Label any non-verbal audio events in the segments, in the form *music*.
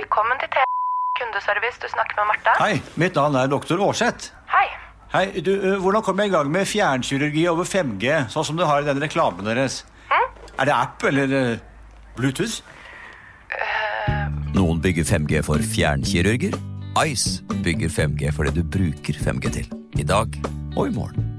Velkommen til T kundeservice. Du snakker med Martha. Hei, mitt navn er doktor Aarseth. Hei. Hei, du, Hvordan kommer jeg i gang med fjernkirurgi over 5G, sånn som du har i den reklamen deres? Er det app eller Bluetooth? Bluetooth? Noen bygger 5G for fjernkirurger. Ice bygger 5G for det du bruker 5G til. I dag og i morgen.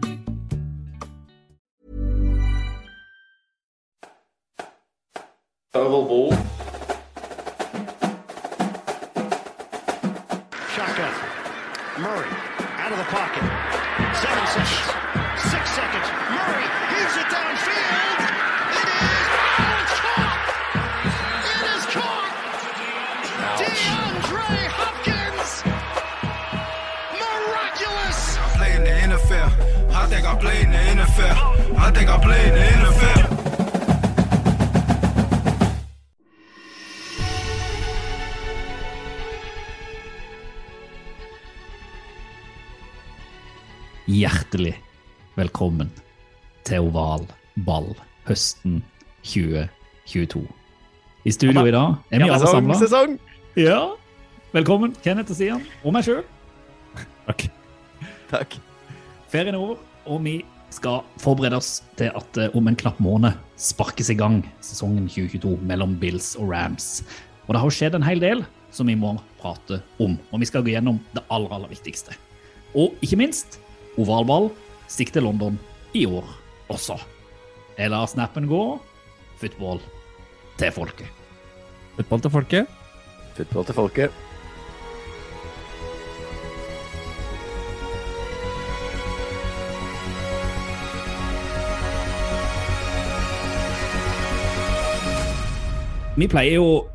2022. I studio i dag er vi alle samla. Sesong! Ja. Velkommen, Kenneth og Sian, og meg sjøl. *laughs* Takk. Ferien er over, og vi skal forberede oss til at eh, om en knapp måned sparkes i gang sesongen 2022 mellom Bills og Rams. Og det har skjedd en hel del som vi må prate om, og vi skal gå gjennom det aller, aller viktigste. Og ikke minst ovalball stikk til London i år også. Jeg lar snappen gå. Football til folket. Football til folket. Football til folket. Vi pleier jo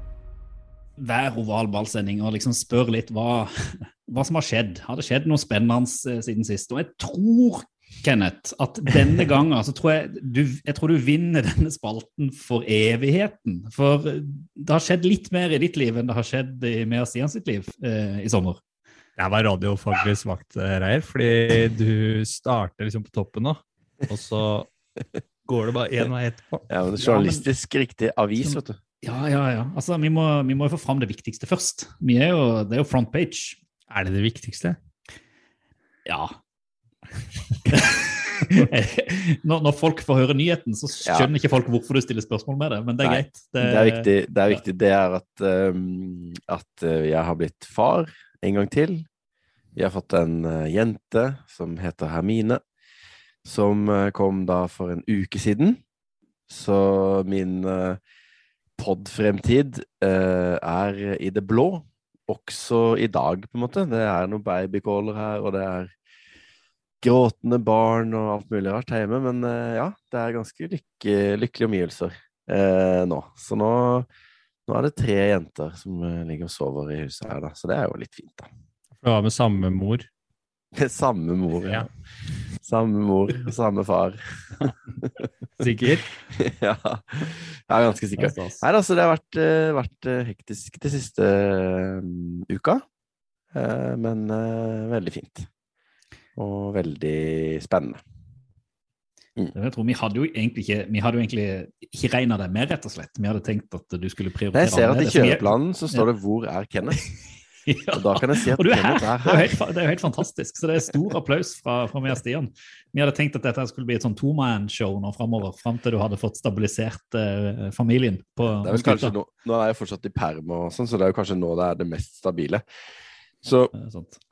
hver oval ballsending å liksom spørre litt hva, *laughs* hva som har skjedd. Har det skjedd noe spennende eh, siden sist? Og jeg tror, Kenneth, at denne *laughs* gangen så tror jeg du, jeg tror du vinner denne spalten for evigheten. For det har skjedd litt mer i ditt liv enn det har skjedd i Mea Stian sitt liv eh, i sommer. Jeg var radiofaglig svakt, eh, Reier, fordi du starter liksom på toppen nå, og så går det bare én vei etterpå. Ja, men Journalistisk riktig avis, vet du. Ja, ja, ja. Altså, vi må, vi må jo få fram det viktigste først. Vi er jo, det er jo front page. Er det det viktigste? Ja. *laughs* når, når folk får høre nyheten, så skjønner ikke folk hvorfor du stiller spørsmål med det, men det er Nei, greit. Det er viktig. Det er, viktig. Det er at, um, at uh, jeg har blitt far en gang til. Vi har fått en uh, jente som heter Hermine, som uh, kom da for en uke siden. Så min uh, pod-fremtid uh, er i det blå, også i dag, på en måte. Det er noen babycaller her, og det er gråtende barn og alt mulig rart hjemme, men uh, ja, det er ganske lykke, lykkelige omgivelser eh, nå. Så nå, nå er det tre jenter som uh, ligger og sover i huset her, da. Så det er jo litt fint, da. For det var med samme mor. *laughs* Samme mor, ja. Samme mor, og samme far. *laughs* Sikker? *laughs* ja, jeg er ganske sikker. Er. Nei, altså, det har vært, eh, vært eh, hektisk de siste um, uka, Eh, men eh, veldig fint. Og veldig spennende. Jeg tror Vi hadde jo egentlig ikke vi hadde jo egentlig ikke regna det med, rett og slett. Vi hadde tenkt at du skulle Nei, prioritere jeg ser at i. Kjøreplanen så står det 'Hvor er Kenneth?' *laughs* Ja. Og da kan jeg si at Og du er her. Kenneth er Det er, helt, det er jo helt fantastisk. Så det er stor applaus fra, fra meg og Stian. Vi hadde tenkt at dette skulle bli et sånn toman-show nå framover, fram til du hadde fått stabilisert eh, familien på, Det er vel kanskje nå, nå er jeg fortsatt i perm og sånn, så det er jo kanskje nå det er det mest stabile. Så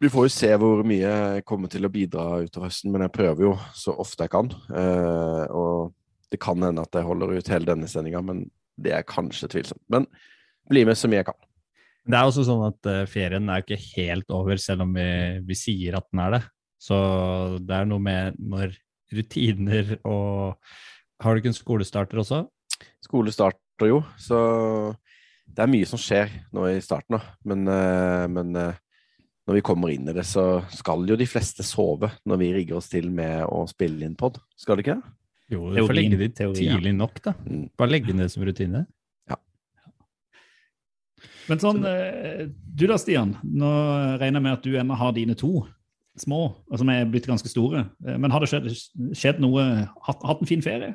vi får jo se hvor mye jeg kommer til å bidra utover høsten, men jeg prøver jo så ofte jeg kan. Eh, og det kan hende at jeg holder ut hele denne sendinga, men det er kanskje tvilsomt. Men bli med så mye jeg kan. Det er også sånn at uh, ferien er jo ikke helt over, selv om vi, vi sier at den er det. Så det er noe med når rutiner og Har du ikke en skolestarter også? Skole starter jo, så det er mye som skjer nå i starten, da. Men, uh, men eh, når vi kommer inn i det, så skal jo de fleste sove når vi rigger oss til med å spille inn pod. Skal det ikke det? Jo, du får legge det teorien, ja. tidlig nok, da. Mm. Bare legge det som rutine. Ja. Men sånn, eh, du da, Stian. Nå regner jeg med at du ennå har dine to små, og som er blitt ganske store. Eh, Men har det skjedd, skjedd noe hatt, hatt en fin ferie?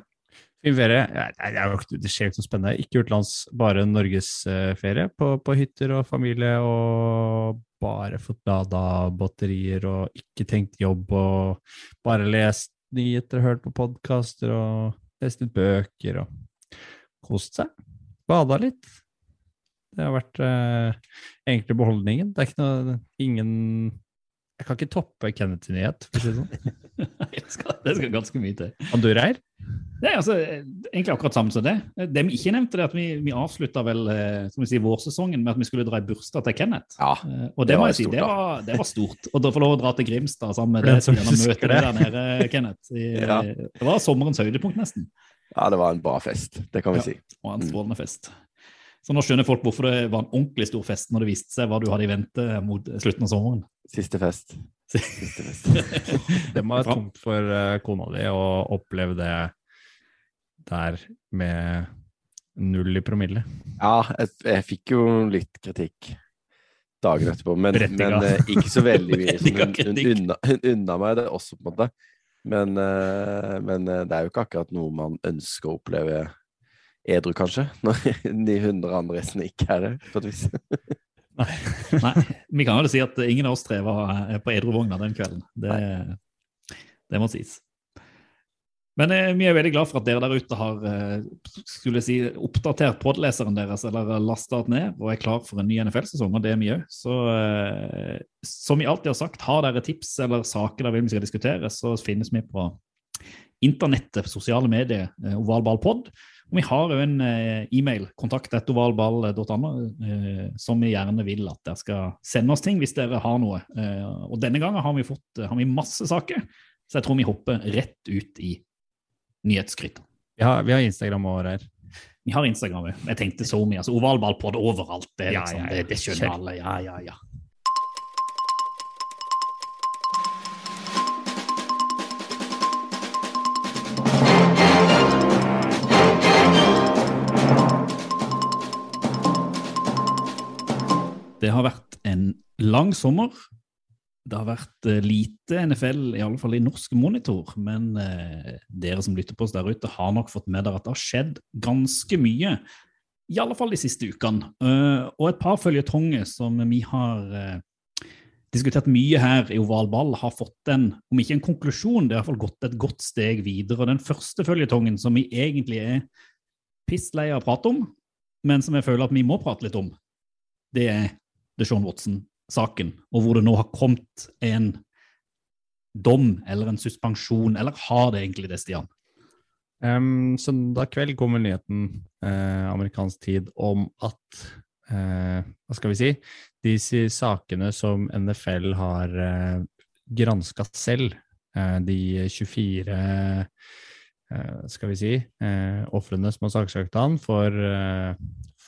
Fin ferie. Nei, Det, er jo det skjer ikke noe spennende. Ikke utenlands, bare norgesferie på, på hytter og familie og bare fått lada batterier og ikke tenkt jobb og bare lest nyheter, hørt på podkaster og lest litt bøker og kost seg. Bada litt. Det har vært eh, egentlig beholdningen. Det er noe Ingen Jeg kan ikke toppe Kenneth sin nyhet, for å si det sånn. *laughs* Det skal, det skal ganske mye til. Og du, Reir? er altså, Egentlig akkurat samme som det. Det vi ikke nevnte, det er at vi, vi avslutta vel som vi sier, vårsesongen med at vi skulle dra i bursdag til Kenneth. Ja, Eh, Og det, det må jeg si, stort, det var, det var stort. Og da få lov å dra til Grimstad sammen med det deg som møtet det. der nede, Kenneth. I, *laughs* Ja. Det var sommerens høydepunkt, nesten. ja, det var en bra fest. Det kan vi Ja. si. Og en strålende fest. Så nå skjønner folk hvorfor det var en ordentlig stor fest når det viste seg hva du hadde i vente mot slutten av sommeren. Siste fest. Siste fest. *laughs* Det må være tungt for eh, kona di å oppleve det der med null i promille. Ja, jeg, jeg fikk jo litt kritikk dagen etterpå, men, men uh, ikke så veldig mye. *laughs* Hun, hun, unna, hun unna meg det også, på en måte. Men, uh, men uh, det er jo ikke akkurat noe man ønsker å oppleve edru, kanskje, *laughs* når de hundre andre gjestene ikke er det, på et vis. *laughs* Nei, vi kan jo si at ingen av oss tre var på på edruvogna den kvelden. Det, det må sies. Men eh, vi er veldig glad for at dere der ute har eh, skulle si, oppdatert podleseren deres eller lasta den ned og er klar for en ny NFL-sesong, og det er vi òg. Så eh, som vi alltid har sagt, har dere tips eller saker dere vil vi skal diskutere, så finnes vi på internettet, sosiale medier, eh, ovalballpod. Og vi har jo en eh, e-mail, kontaktettovalball.no, eh, som vi gjerne vil at dere skal sende oss ting hvis dere har noe. Eh, og denne gangen har vi fått har vi masse saker, så jeg tror vi hopper rett ut i nyhetsskrytet. Vi har, vi har Instagram og her. Vi har Instagram òg. Jeg tenkte så mye. altså Ovalballpod overalt. Det, overalt. Det, liksom, ja, ja. det, det skjønner alle. Ja, ja, ja. Det har vært en lang sommer. Det har vært eh, lite NFL, i alle fall i norsk monitor, men eh, dere som lytter på oss der ute, har nok fått med dere at det har skjedd ganske mye. I alle fall de siste ukene. Uh, og et par følgetonger som vi har uh, diskutert mye her i Oval Ball, har fått en, om ikke en konklusjon, det har i hvert fall gått et godt steg videre. Og den første føljetongen som vi egentlig er pisslei av å prate om, men som jeg føler at vi må prate litt om, det er Deshaun Watson-saken, og hvor det nå har kommet en dom eller en suspensjon, eller har det egentlig det, Stian? Um, søndag kveld kommer nyheten, eh, amerikansk tid, om at eh, Hva skal vi si? De sakene som NFL har eh, granska selv, eh, de 24 eh, skal vi si, eh, ofrene som har saksøkt han for, eh,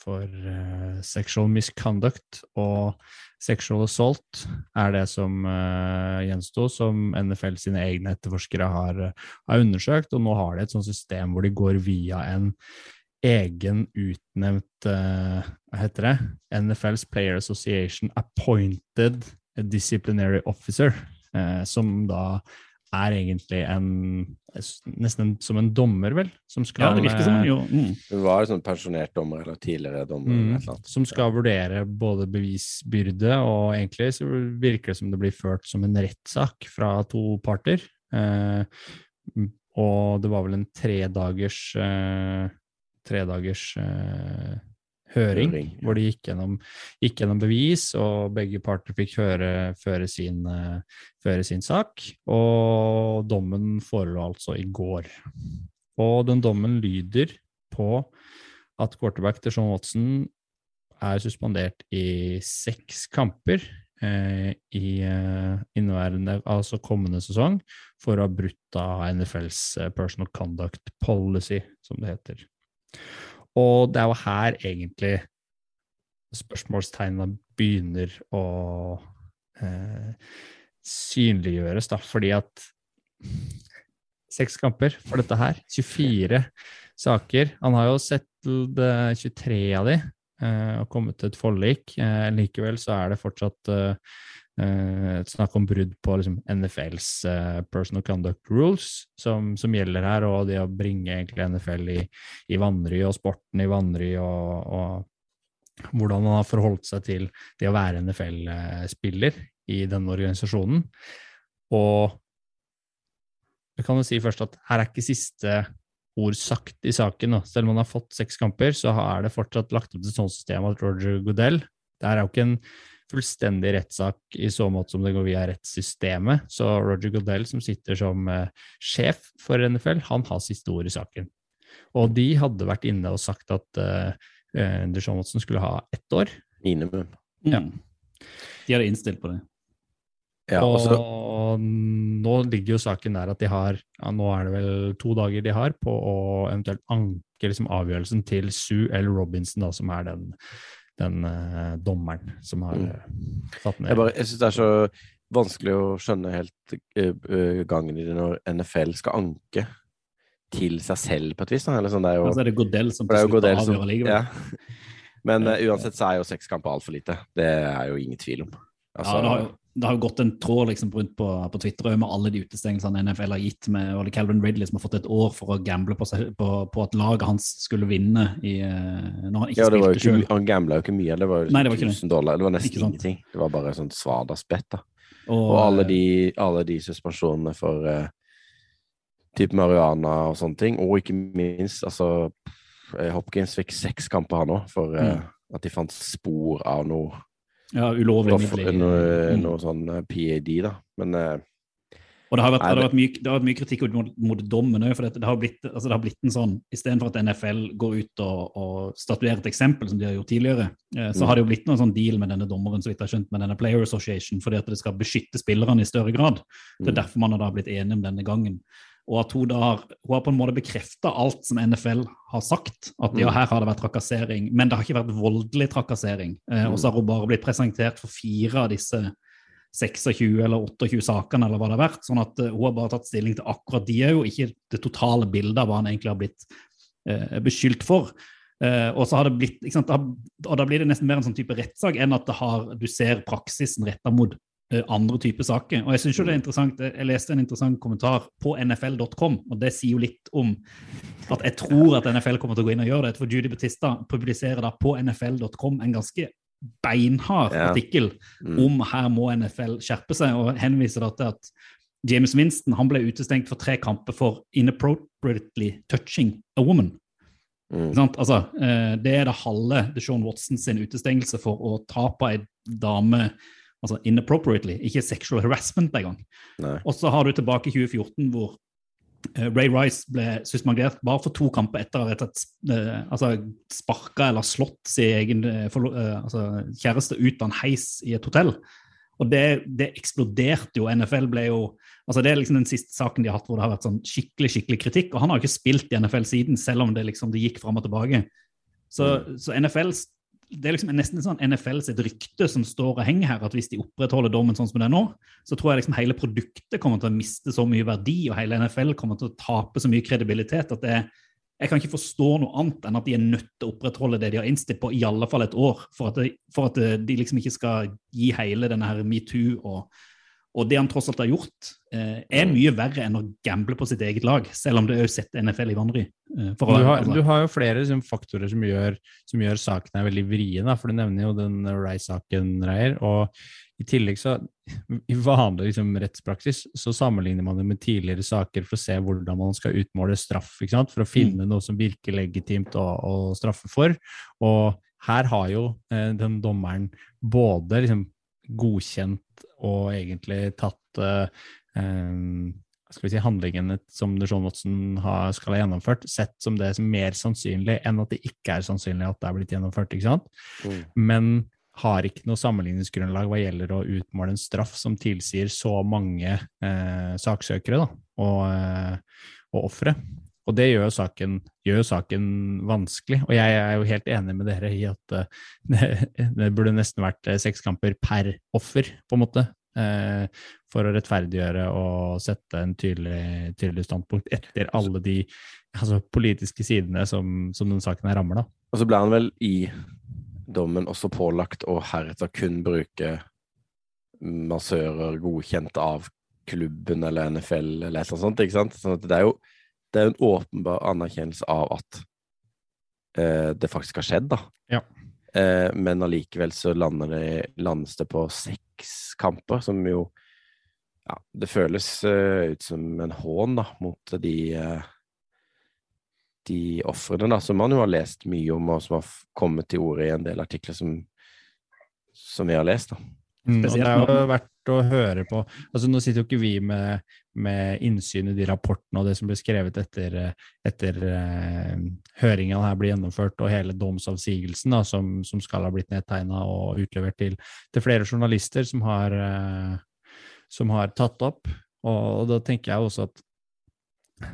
for uh, sexual misconduct og sexual assault, er det som uh, gjensto, som NFL sine egne etterforskere har, har undersøkt. Og nå har de et sånt system hvor de går via en egen utnevnt uh, Hva heter det? NFLs Player Association Appointed Disciplinary Officer, uh, som da er egentlig en Nesten en, som en dommer, vel? Som Ja, det virker som eh, jo mm. Hun var en sånn pensjonert dommer, eller tidligere dommer. Mm, eller som skal vurdere både bevisbyrde, og egentlig så virker det som det blir ført som en rettssak fra to parter. Eh, og det var vel en tredagers eh, tredagers eh, høring, Høring, ja. hvor de gikk gjennom, gikk gjennom bevis, og begge parter fikk høre, føre, sin, eh, føre sin sak. Og dommen forelå altså i går. Og den dommen lyder på at quarterback Sean Watson er suspendert i seks kamper eh, i eh, inneværende, altså kommende sesong, for å ha brutt av NFLs eh, personal conduct policy, som det heter. Og det er jo her egentlig spørsmålstegnene begynner å eh, synliggjøres, da, fordi at seks kamper for dette her, 24 saker. Han har jo sett 23 av de eh, og kommet til et forlik. Eh, likevel så er det fortsatt eh, snakk om brudd på liksom, NFLs eh, personal conduct rules som, som, gjelder her, og det å bringe egentlig NFL i, i vanry og sporten i vanry og, og hvordan han har forholdt seg til det å være NFL-spiller i denne organisasjonen. Og jeg kan jo si først at her er ikke siste ord sagt i saken. Da. Selv om han har fått seks kamper, så er det fortsatt lagt opp til sånt system at Roger Goodell Det er jo ikke en fullstendig rettssak i så måte som det går via rettssystemet. Så Roger Goodell, som sitter som uh, sjef for NFL, han har siste ord i saken. Og de hadde vært inne og sagt at uh, uh, Deshaun Watson skulle ha ett år. Minimum. Ja. De hadde innstilt på det. Ja, og også, nå ligger jo saken der at de har ja, Nå er det vel to dager de har på å eventuelt anke liksom, avgjørelsen til Sue L. Robinson, da, som er den, den uh, dommeren som har uh, satt ned jeg, bare, jeg syns det er så vanskelig å skjønne helt uh, gangen i det når NFL skal anke til seg selv på et vis. Eller sånn, det er jo, Altså er det Godell som til slutt avgjør likevel. Ja. Men uh, uansett så er jo seks kamper altfor lite. Det er jo ingen tvil om. Altså, ja, det har, jo, det har jo gått en tråd liksom rundt på, på Twitter med alle de utestengelsene NFL har gitt med var Calvin Ridley som har fått et år for å gamble på, seg, på, på at laget hans skulle vinne i, eh, når han ikke ja, det var jo ikke, han gambla jo ikke mye. Det var jo Nei, det var 1000 dollar. Det var nesten Ikke ingenting. Det var bare sånn svada-spett. da. Og, Og alle de, alle de suspensjonene for uh, type marihuana og sånne ting. Og ikke minst, altså eh, Hopkins fikk seks kamper, han òg, for uh, at de fant spor av noe, ja, ulovlig midler. noe, Mm. noe sånn eh, PAD, da. Men eh, Og det har vært, det har vært, mye, det har vært mye kritikk mot, mot dommen òg, for det, det, har blitt, altså det har blitt en sånn Istedenfor at NFL går ut og, og statuerer et eksempel, som de har gjort tidligere, eh, så Mm. har det jo blitt noen sånn deal med denne dommeren, så vidt jeg har skjønt, med denne Player Association, fordi at det skal beskytte spillerne i større grad. Det er Mm. derfor man har da blitt enige om denne gangen. Og at hun da har, hun har på en måte bekrefta alt som NFL har sagt. At ja, Mm. her har det vært trakassering, men det har ikke vært voldelig trakassering. Eh, og så har hun bare blitt presentert for fire av disse 26 eller 28 sakene, eller hva det har vært. Sånn at eh, hun har bare tatt stilling til akkurat de òg, jo ikke det totale bildet av hva han egentlig har blitt eh, beskyldt for. Uh, og så har det blitt, sant, da, og da blir det nesten mer en sånn type rettssak enn at det har, du ser praksisen retta mot andre typer saker. Og jeg synes jo det er interessant, jeg jeg leste en interessant kommentar på nfl.com, og det sier jo litt om at jeg tror at NFL kommer til å gå inn og gjøre det. For Judy Batista publiserer da på nfl.com en ganske beinhard Ja. artikkel mm. om her må NFL skjerpe seg, og henviser da til at James Winston han ble utestengt for tre kamper for inappropriately touching a woman. Mm. Altså, eh, det er det halve Deshaun Watson sin utestengelse for å ta på ei dame altså inappropriately, ikke sexual harassment engang. Og så har du tilbake i 2014 hvor eh, Ray Rice ble suspendert bare for to kamper etter å ha slett eh, altså, sparka eller slått sin egen eh, altså, kjæreste ut av en heis i et hotell. Og det, det eksploderte jo. NFL ble jo altså Det er liksom den siste saken de har hatt hvor det har vært sånn skikkelig skikkelig kritikk. Og han har jo ikke spilt i NFL siden, selv om det liksom det gikk fram og tilbake. Så, så NFL det er liksom nesten sånn NFL sitt rykte som står og henger her, at hvis de opprettholder dommen sånn som det er nå, så tror jeg liksom hele produktet kommer til å miste så mye verdi, og hele NFL kommer til å tape så mye kredibilitet at det, jeg kan ikke forstå noe annet enn at de er nødt til å opprettholde det de har innstilt på, i alle fall et år, for at, det, for at de liksom ikke skal gi hele denne her metoo og, og det han tross alt har gjort, eh, er mye verre enn å gamble på sitt eget lag, selv om det òg setter NFL i vanry. Eh, Du har, altså- du har jo flere liksom, faktorer som gjør, som gjør saken her veldig vriene, for du nevner jo den Rice-saken, Reier. Og i tillegg så, i vanlig liksom, rettspraksis, så sammenligner man det med tidligere saker for å se hvordan man skal utmåle straff, for å finne noe som virker legitimt å, å straffe for. Og her har jo eh, den dommeren både liksom, godkjent og egentlig tatt uh, eh, skal vi si, handlingene som Deshaun Watson har, skal ha gjennomført, sett som det som mer sannsynlig enn at det ikke er sannsynlig at det er blitt gjennomført. ikke sant? Mm. Men har ikke noe sammenligningsgrunnlag hva gjelder å utmåle en straff som tilsier så mange eh, saksøkere da, og, eh, og ofre. Og det gjør saken, gjør saken vanskelig. Og jeg er jo helt enig med dere i at eh, *laughs* det, burde nesten vært eh, seks kamper per offer, på en måte. Eh, for å rettferdiggjøre og sette en tydelig, tydelig standpunkt etter alle de altså, politiske sidene som, som den saken her rammer. da. Og så ble han vel i dommen også pålagt å heretter kun bruke massører godkjent av klubben eller NFL eller annet sånt. ikke sant? Sånn at det er jo det er jo en åpenbar anerkjennelse av at eh, det faktisk har skjedd, da. Ja. Eh, men allikevel så lander det, landes det på seks kamper, som jo Ja, det føles eh, ut som en hån, da, mot de eh, de ofrene, da, som man jo har lest mye om, og som har f- kommet til orde i en del artikler som, som vi har lest, da. Mm, det har jo å høre på. Altså, nå sitter jo ikke vi med, med innsyn i de rapportene og det som ble skrevet etter, etter eh, høringen her ble gjennomført, og hele domsavsigelsen da, som, som skal ha blitt nedtegna og utlevert til, til flere journalister som har, eh, som har tatt opp. Og, da tenker jeg også at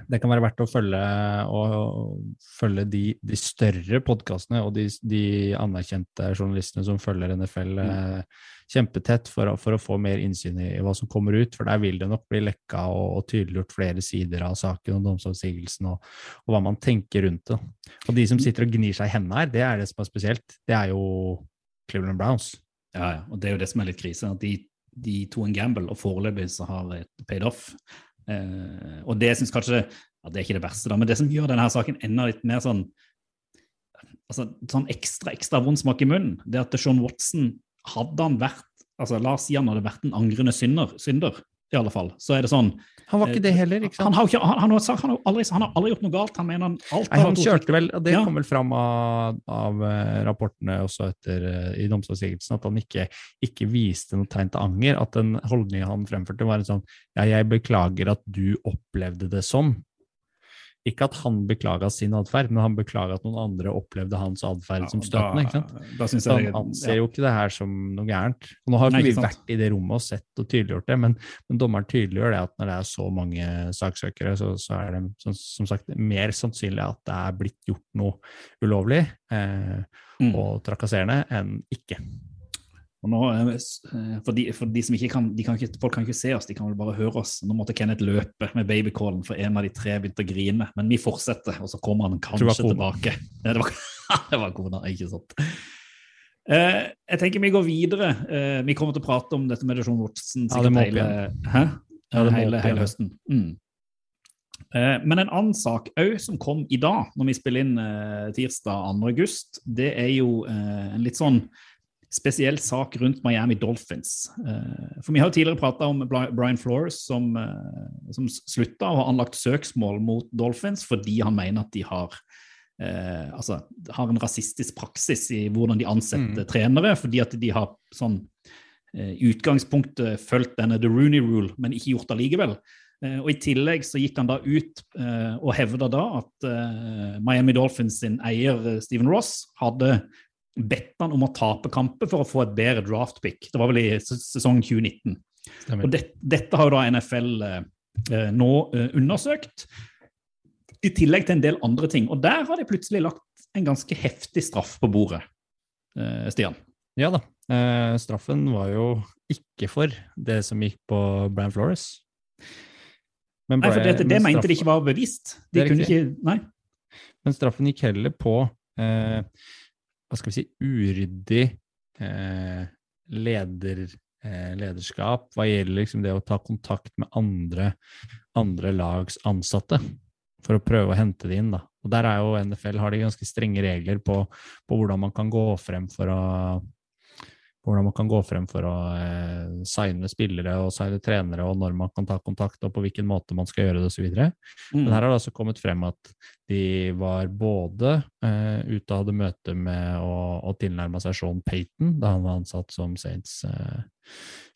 det kan være verdt å følge, og, følge de, de større podkastene og de, de anerkjente journalistene som følger NFL eh, kjempetett for, for å få mer innsyn i, hva som kommer ut. For der vil det nok bli lekka og, og tydeliggjort flere sider av saken og domsavsigelsen og, og hva man tenker rundt det. Og de som sitter og gnir seg i hendene her, det er det som er spesielt. Det er jo Cleveland Browns. Ja, ja, og det er jo det som er litt krise. at De, de to en gamble, og foreløpig så har det paid off. Eh, og det jeg kanskje ja, Det er ikke det verste, da, men det som gjør denne saken enda litt mer sånn altså, sånn ekstra ekstra vond smak i munnen, det er at Sean Watson, hadde han vært altså La oss si han hadde vært en angrende synder, synder i alle fall, så er det sånn Han var ikke det heller, ikke Han sant? har, ikke, han, han, har, sagt- han, har, aldri, han har aldri gjort noe galt. Han mener han alt Nei, han kjørte vel, og det Ja. kom vel fram av, av eh, rapportene også etter eh, i domsavsigelsen, at han ikke, ikke viste noe tegn til anger. At den holdningen han fremførte, var en sånn Ja, jeg beklager at du opplevde det sånn. Ikke at han beklaga sin atferd, men han beklaga at noen andre opplevde hans atferd som støtende. ikke sant? Da, da Så han anser ja. jo ikke det her som noe gærent. Og nå har Nei, vi vært i det rommet og sett og tydeliggjort det, men, men dommeren tydeliggjør det at når det er så mange saksøkere, så, så er det som, som sagt mer sannsynlig at det er blitt gjort noe ulovlig eh, Mm. og trakasserende enn ikke. Og nå, eh, eh, for, de, for de som ikke kan, de kan ikke, Folk kan ikke se oss, de kan vel bare høre oss. Nå måtte Kenneth løpe med babycallen, for en av de tre begynte å grine. Men vi fortsetter, og så kommer han kanskje det tilbake. *laughs* Ja, det, var, *laughs* det var kona, ikke sant. Eh, jeg tenker vi går videre. Eh, vi kommer til å prate om dette med Sean Watson Ja, sikkert må hele, Ja, det hele, hele høsten. Mm. Eh, Men en annen sak òg som kom i dag, når vi spiller inn eh, tirsdag 2. august, det er jo en litt sånn spesiell sak rundt Miami Dolphins. Eh, For vi har jo tidligere prata om Brian Flores som, eh, som slutta og har anlagt søksmål mot Dolphins fordi han mener at de har eh, altså, har en rasistisk praksis i hvordan de ansetter trenere, fordi at de har sånn eh, i utgangspunktet fulgt denne The Rooney Rule, men ikke gjort det likevel. Og I tillegg så gikk han da ut og hevda da at Miami Dolphins sin eier Steven Ross hadde bedt han om å tape kamper for å få et bedre draftpick. Det var vel i sesong 2019. Stemmer. Og det, dette har jo da NFL eh, eh, nå eh, undersøkt, i tillegg til en del andre ting. Og der har de plutselig lagt en ganske heftig straff på bordet, eh, Stian. Ja da. Eh, straffen var jo ikke for det som gikk på Brian Flores. Men, Nei, for Brian- det, det men mente de ikke var bevisst. De kunne ikke Nei. Men straffen gikk heller på eh, hva skal vi si, uryddig eh, leder, eh, lederskap hva gjelder liksom det å ta kontakt med andre, andre lags ansatte for å prøve å hente det inn. Da. Og Der er jo NFL har de ganske strenge regler på, på hvordan man kan gå frem for å hvordan man kan gå frem for å eh, signe spillere og signe trenere, og når man kan ta kontakt, og på hvilken måte man skal gjøre det, osv. Mm. Men her har det altså kommet frem at de var både eh, ute og hadde møte med å, å tilnærme seg Sean Payton da han var ansatt som Saints eh,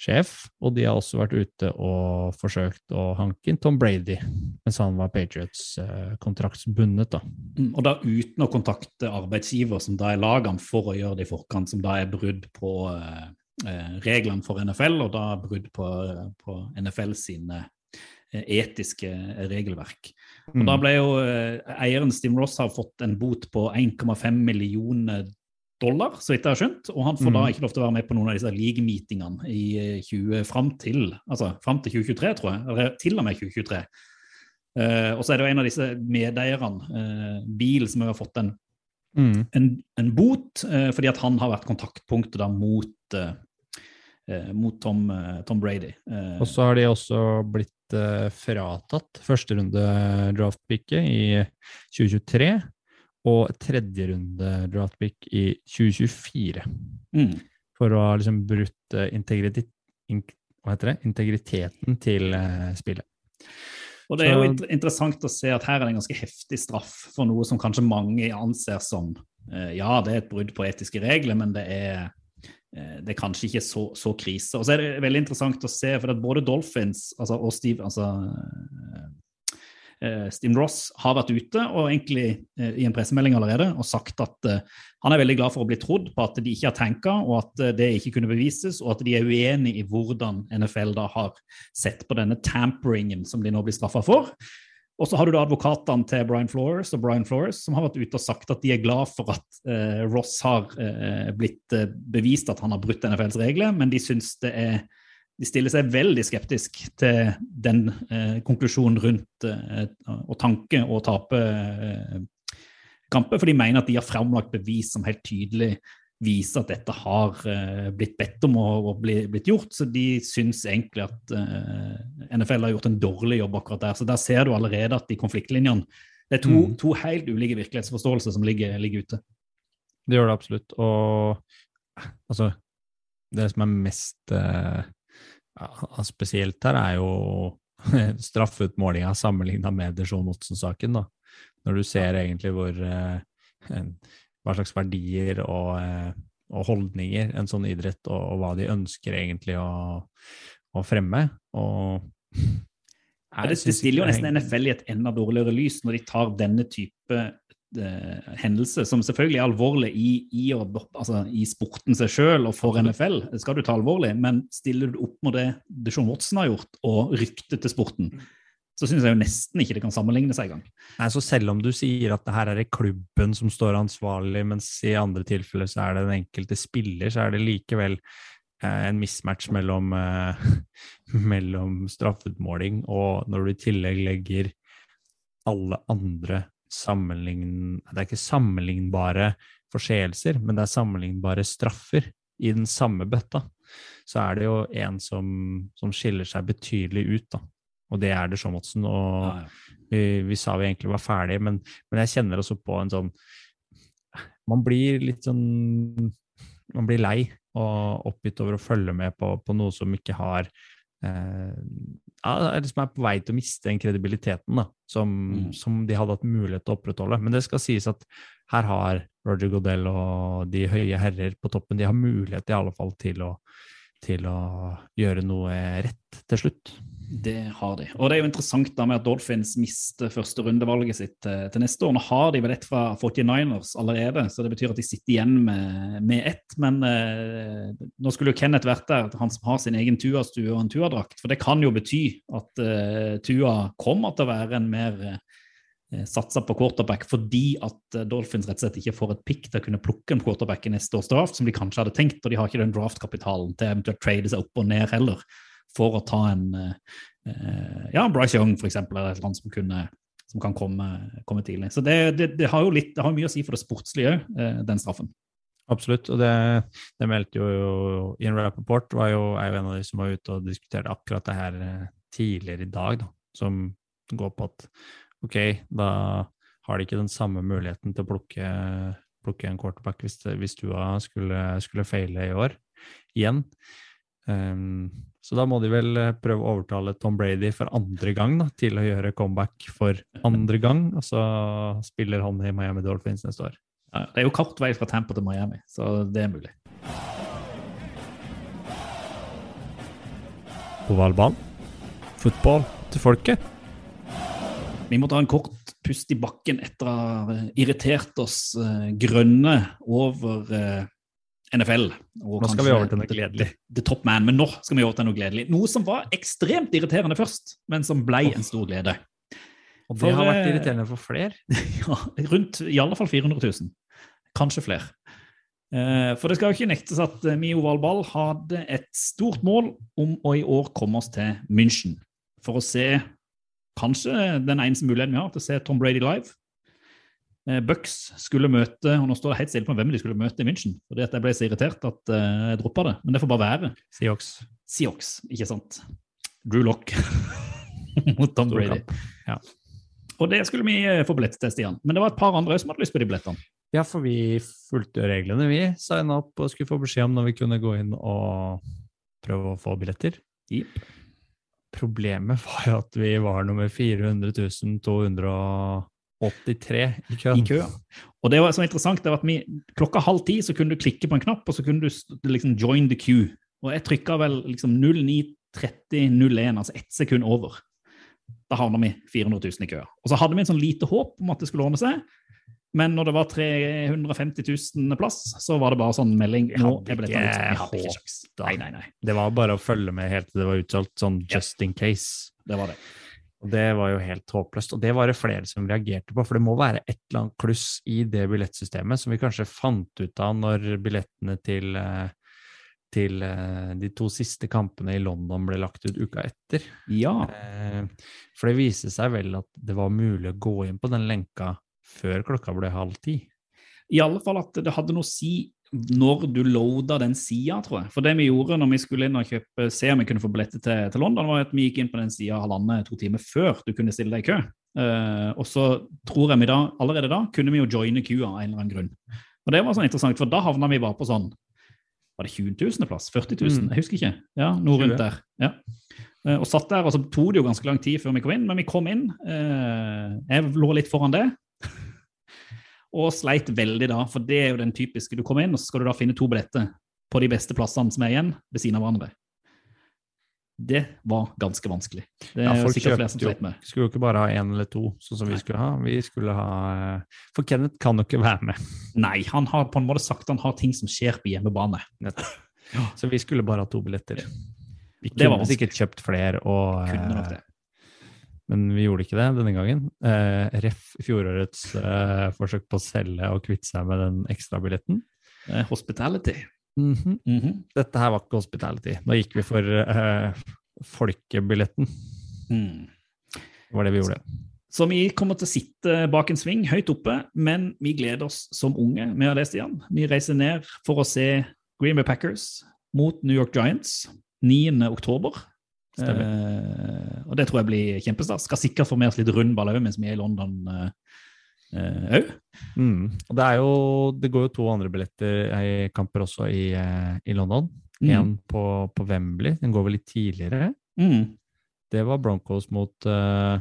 sjef, og de har også vært ute og forsøkt å hanke inn Tom Brady mens han var Patriots eh, da. Mm, Og da uten å kontakte arbeidsgiver, som da er lagene for å gjøre det i forkant, som da er brudd på eh, eh, reglene for NFL, og da brudd på, på NFL sine eh, etiske regelverk. Og da ble jo eh, eieren Stim Ross har fått en bot på 1,5 millioner dollar, så vidt jeg har skjønt, og han får da Mm. ikke lov til å være med på noen av disse league-meetingene i eh, 20, fram til, altså, fram til 2023, tror jeg, eller til og med 2023. Uh, og så er det jo en av disse medeierne, uh, Bil, som har fått en, Mm. en, en bot uh, fordi at han har vært kontaktpunktet da mot, eh, eh, mot Tom, eh, Tom Brady. Eh, Og så har de også blitt eh, fratatt førsterunde draftpicket i 2023 og tredjerunde draftpick i 2024. mm. For å ha liksom brutt eh, integritet, in, hva heter det? integriteten til eh, spillet. Og det er jo Så- inter interessant å se at her er det en ganske heftig straff for noe som kanskje mange anser som eh, Ja, det er et brudd på etiske regler, men det er, det er kanskje ikke så, så krise. Og så er det veldig interessant å se, for at både Dolphins altså, og Steve, altså, Steve Ross har vært ute og egentlig eh, i en pressemelding allerede og sagt at eh, han er veldig glad for å bli trodd på at de ikke har tenka, og at eh, det ikke kunne bevises, og at de er uenig i hvordan NFL da har sett på denne tamperingen som de nå blir straffa for. Og så har du da advokatene til Brian Flores og Brian Flores som har vært ute og sagt at de er glad for at eh, Ross har eh, blitt eh, bevist at han har brutt NFLs regler, men de syns det er de stiller seg veldig skeptisk til den eh, konklusjonen rundt eh, å tanke og tape eh, kamper, for de mener at de har framlagt bevis som helt tydelig viser at dette har eh, blitt bedt om og, og bli, blitt gjort. Så de syns egentlig at eh, NFL har gjort en dårlig jobb akkurat der. Så der ser du allerede at de konfliktlinjene Det er to, Mm. to helt ulike virkelighetsforståelser som ligger, ligger ute. Det gjør det absolutt. Og altså Det som er mest eh, ja, spesielt her, er jo *laughs* straffeutmålinga sammenligna med Desjon Otsen-saken, da. Når du ser egentlig hvor eh, hva slags verdier og, eh, og holdninger en sånn idrett og, og hva de ønsker egentlig å, å fremme. Og Ja, det, det stiller jo nesten NFL i et enda dårligere lys når de tar denne type eh, hendelse, som selvfølgelig er alvorlig i, i, altså, i sporten seg sjøl og for NFL, det skal du ta alvorlig, men stiller du opp mot det Deshaun Watson har gjort, og ryktet til sporten, så syns jeg jo nesten ikke det kan sammenligne seg engang. Nei, så selv om du sier at det her er det klubben som står ansvarlig, mens i andre tilfeller så er det den enkelte spiller, så er det likevel eh, en mismatch mellom, eh, *laughs* mellom straffeutmåling og når du i tillegg legger alle andre sammenlign... Det er ikke sammenlignbare forseelser, men det er sammenlignbare straffer i den samme bøtta. Så er det jo en som, som skiller seg betydelig ut, da. Og det er det Watson. Og Ja, ja. vi, vi sa vi egentlig var ferdige, men, men jeg kjenner også på en sånn Man blir litt sånn Man blir lei og oppgitt over å følge med på, på noe som ikke har eh, ja, liksom som er på vei til å miste den kredibiliteten da, som, Mm. som de hadde hatt mulighet til å opprettholde. Men det skal sies at her har Roger Godell og de høye herrer på toppen de har mulighet i alle fall til å, til å gjøre noe rett til slutt. Det har de. Og det er jo interessant da med at Dolphins mister første rundevalget sitt eh, til neste år. Nå har de vel ett fra 49ers allerede, så det betyr at de sitter igjen med, med ett. Men eh, nå skulle jo Kenneth vært der, han som har sin egen Tua-stue og en Tua-drakt. For det kan jo bety at eh, Tua kommer til å være en mer eh, satsa på quarterback fordi at eh, Dolphins rett og slett ikke får et pick til å kunne plukke en quarterback i neste års draft, som de kanskje hadde tenkt, og de har ikke den draftkapitalen til eventuelt trade seg opp og ned heller for å ta en eh, eh, ja, Bryce Young for eksempel, eller et annet som, kunne, som kan komme, komme tidlig. Så det, det, det har jo litt, det har mye å si for det sportslige òg, den straffen. Absolutt, og det, det meldte jo Ian Rappaport var jo, er jo en av de som var ute og diskuterte akkurat det her eh, tidligere i dag, da, som går på at ok, da har de ikke den samme muligheten til å plukke, plukke en quarterback hvis, hvis Tua skulle, skulle feile i år igjen. Ehm, så da må de vel eh, prøve å overtale Tom Brady for andre gang da, til å gjøre comeback for andre gang, og så spiller han i Miami Dolphins neste år. Ja, det er jo kort vei fra Tampa til Miami, så det er mulig. Ovalball. Fotball til folket. Vi må ta en kort pust i bakken etter å ha irritert oss eh, grønne over eh, NFL. Nå skal vi over til noe gledelig. The, the top man, men nå skal vi over til noe gledelig. Noe som var ekstremt irriterende først, men som ble en stor glede. Og For, det har vært eh, irriterende for flere. *laughs* Ja, rundt i alle fall 400 000. Kanskje flere. Eh, For det skal jo ikke nektes at eh, Mio Valball hadde et stort mål om å i år komme oss til München for å se kanskje den eneste muligheten vi har til å se Tom Brady live. Eh, Bucks skulle møte og nå står det helt stille på hvem de skulle møte i München. fordi at Jeg ble så irritert at eh, jeg droppa det. Men det får bare være. Seahawks. Seahawks, ikke sant? Drew Lock *laughs* mot Tom Brady. Ja. Og det skulle vi eh, få billett til, Stian. Men det var et par andre som hadde lyst på de billettene. Ja, for vi fulgte reglene, vi. Signa opp og skulle få beskjed om når vi kunne gå inn og prøve å få billetter. Yep. Problemet var jo at vi var nummer 400 283 i køen. i køa. Og det var så interessant, det var at vi, klokka halv ti så kunne du klikke på en knapp, og så kunne du liksom join the queue. Og jeg trykka vel liksom 09.30,01, altså ett sekund over. Da havna vi 400 000 i køa. Og så hadde vi en sånn lite håp om at det skulle ordne seg. Men når det var 350 000 plass, så var det bare sånn melding nå jeg er billettene hadde ikke håp Nei, nei, nei. Det var bare å følge med helt til det var utsolgt, sånn just in case. Det var det. Og det var jo helt håpløst. Og det var det flere som reagerte på, for det må være et eller annet kluss i det billettsystemet som vi kanskje fant ut av når billettene til, eh, til eh, de to siste kampene i London ble lagt ut uka etter. Ja. Eh, For det viste seg vel at det var mulig å gå inn på den lenka før klokka ble halv ti. I alle fall at det hadde noe å si når du loada den sida, tror jeg. For det vi gjorde når vi skulle inn og kjøpe, se om vi kunne få billetter til, til London, var at vi gikk inn på den sida halvannen, to timer før du kunne stille deg i kø. Uh, og så tror jeg vi da, allerede da kunne vi jo joine kua av en eller annen grunn. Og det var sånn interessant, for da havna vi bare på sånn Var det 20 000 plass? 40 000? Mm. Jeg husker ikke. Ja, noe rundt der. Ja. Uh, og satt der, og så tok det jo ganske lang tid før vi kom inn, men vi kom inn. Uh, jeg lå litt foran det. Og sleit veldig da, for det er jo den typiske. Du kommer inn, og så skal du da finne to billetter på de beste plassene som er igjen, ved siden av hverandre. Det var ganske vanskelig. Det Ja, folk flere som sleit med. Skulle jo ikke bare ha én eller to, sånn som vi skulle ha. Vi skulle ha For Kenneth kan jo ikke være med. Nei, han har på en måte sagt han har ting som skjer på hjemmebane. Så vi skulle bare ha to billetter. Vi kunne sikkert kjøpt flere, og, Kunne nok det. Men vi gjorde ikke det denne gangen. Eh, ref fjorårets eh, forsøk på å selge og kvitte seg med den ekstrabilletten. Eh, Hospitality. Mhm. Mhm. Dette her var ikke hospitality. Nå gikk vi for eh, folkebilletten. Mm. Det var det vi gjorde. Så vi kommer til å sitte bak en sving høyt oppe, men vi gleder oss som unge med å lese igjen. Vi reiser ned for å se Green Bay Packers mot New York Giants 9. oktober. Eh, og det tror jeg blir kjempestas. Skal sikkert få med oss litt rundball òg mens vi er i London òg. Mm. Og det, er jo, det går jo to andre billetter i kamper også i, eh, i London. Mm. En på, på Wembley, den går vel litt tidligere. Mm. Det var Broncos mot uh,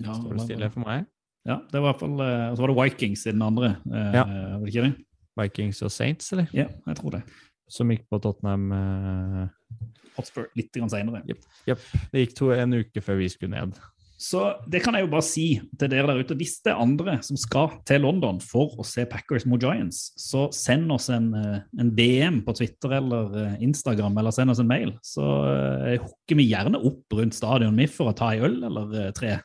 Ja, Står det stille for meg? ja, det var i hvert fall eh, Og så var det Vikings i den andre. Uh, Ja. Var det ikke det? Vikings og Saints, eller? Ja, jeg tror det. Som gikk på Tottenham eh, Hotspur litt grann senere. Det gikk to, en uke før vi skulle ned. Så det kan jeg jo bare si til dere der ute. Hvis det er andre som skal til London for å se Packers mot Giants, så send oss en, eh, en DM på Twitter eller eh, Instagram, eller send oss en mail. Så eh, hooker vi gjerne opp rundt stadion mi for å ta en øl eller tre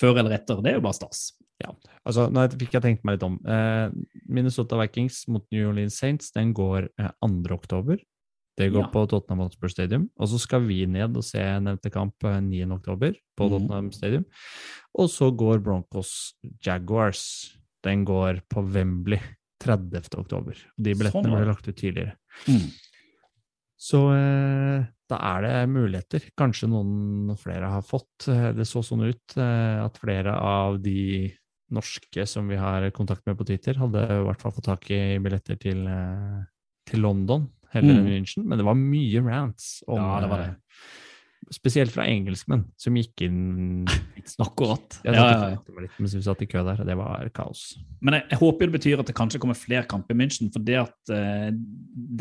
før eller etter. Det er jo bare stas. Altså, nå fikk jeg tenkt meg litt om. Minnesota Vikings mot New Orleans Saints den går eh, 2. oktober. Det går Ja. på Tottenham Hotspur Stadium. Og så skal vi ned og se nevnte kamp eh, 9. oktober på Mhm. Tottenham Stadium. Og så går Broncos Jaguars. Den går på Wembley 30. oktober. De billettene Sånn ble lagt ut tidligere. Mm. Så eh, da er det muligheter. Kanskje noen flere har fått. Eh, Det så sånn ut eh, at flere av de norske som vi har kontakt med på Twitter, hadde i hvert fall fått tak i billetter til, eh, til London heller enn Mm. München. Men det var mye rants om Ja, det var det. eh, Spesielt fra engelskmenn, som gikk inn *laughs* Akkurat. Jeg Ja, ja, ja. litt mens vi satt i kø der, og det var kaos. Men jeg, jeg håper det betyr at det kanskje kommer flere kamper i München. For det at uh,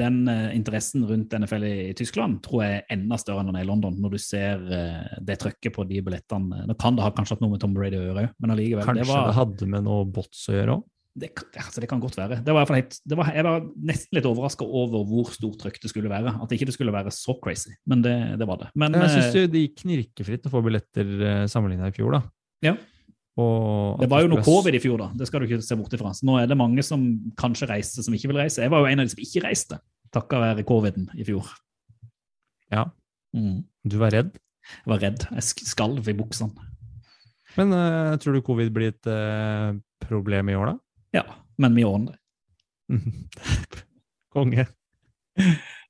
den uh, interessen rundt NFL i, i Tyskland tror jeg er enda større enn den er i London. Når du ser uh, det trøkket på de billettene. Nå kan det ha kanskje hatt noe med Tom Brady å gjøre men allikevel. Kanskje Det, var, det hadde med noe bots å gjøre òg? Det, altså det kan godt være. Det var helt, det var, jeg var nesten litt overraska over hvor stort trøkk det skulle være. At ikke det skulle være så crazy. Men det, det var det. Men Jeg eh, syns det gikk knirkefritt å få billetter sammenligna i fjor, da. Ja. Det var jo noe covid i fjor, da. Det skal du ikke se bort ifra. Så nå er det mange som kanskje reiste, som ikke vil reise. Jeg var jo en av de som ikke reiste, takka være coviden i fjor. Ja. Mm. Du var redd? Jeg var redd. Jeg skalv i buksene. Men uh, tror du covid blir et uh, problem i år, da? Ja, men vi ordner det. *laughs* Konge.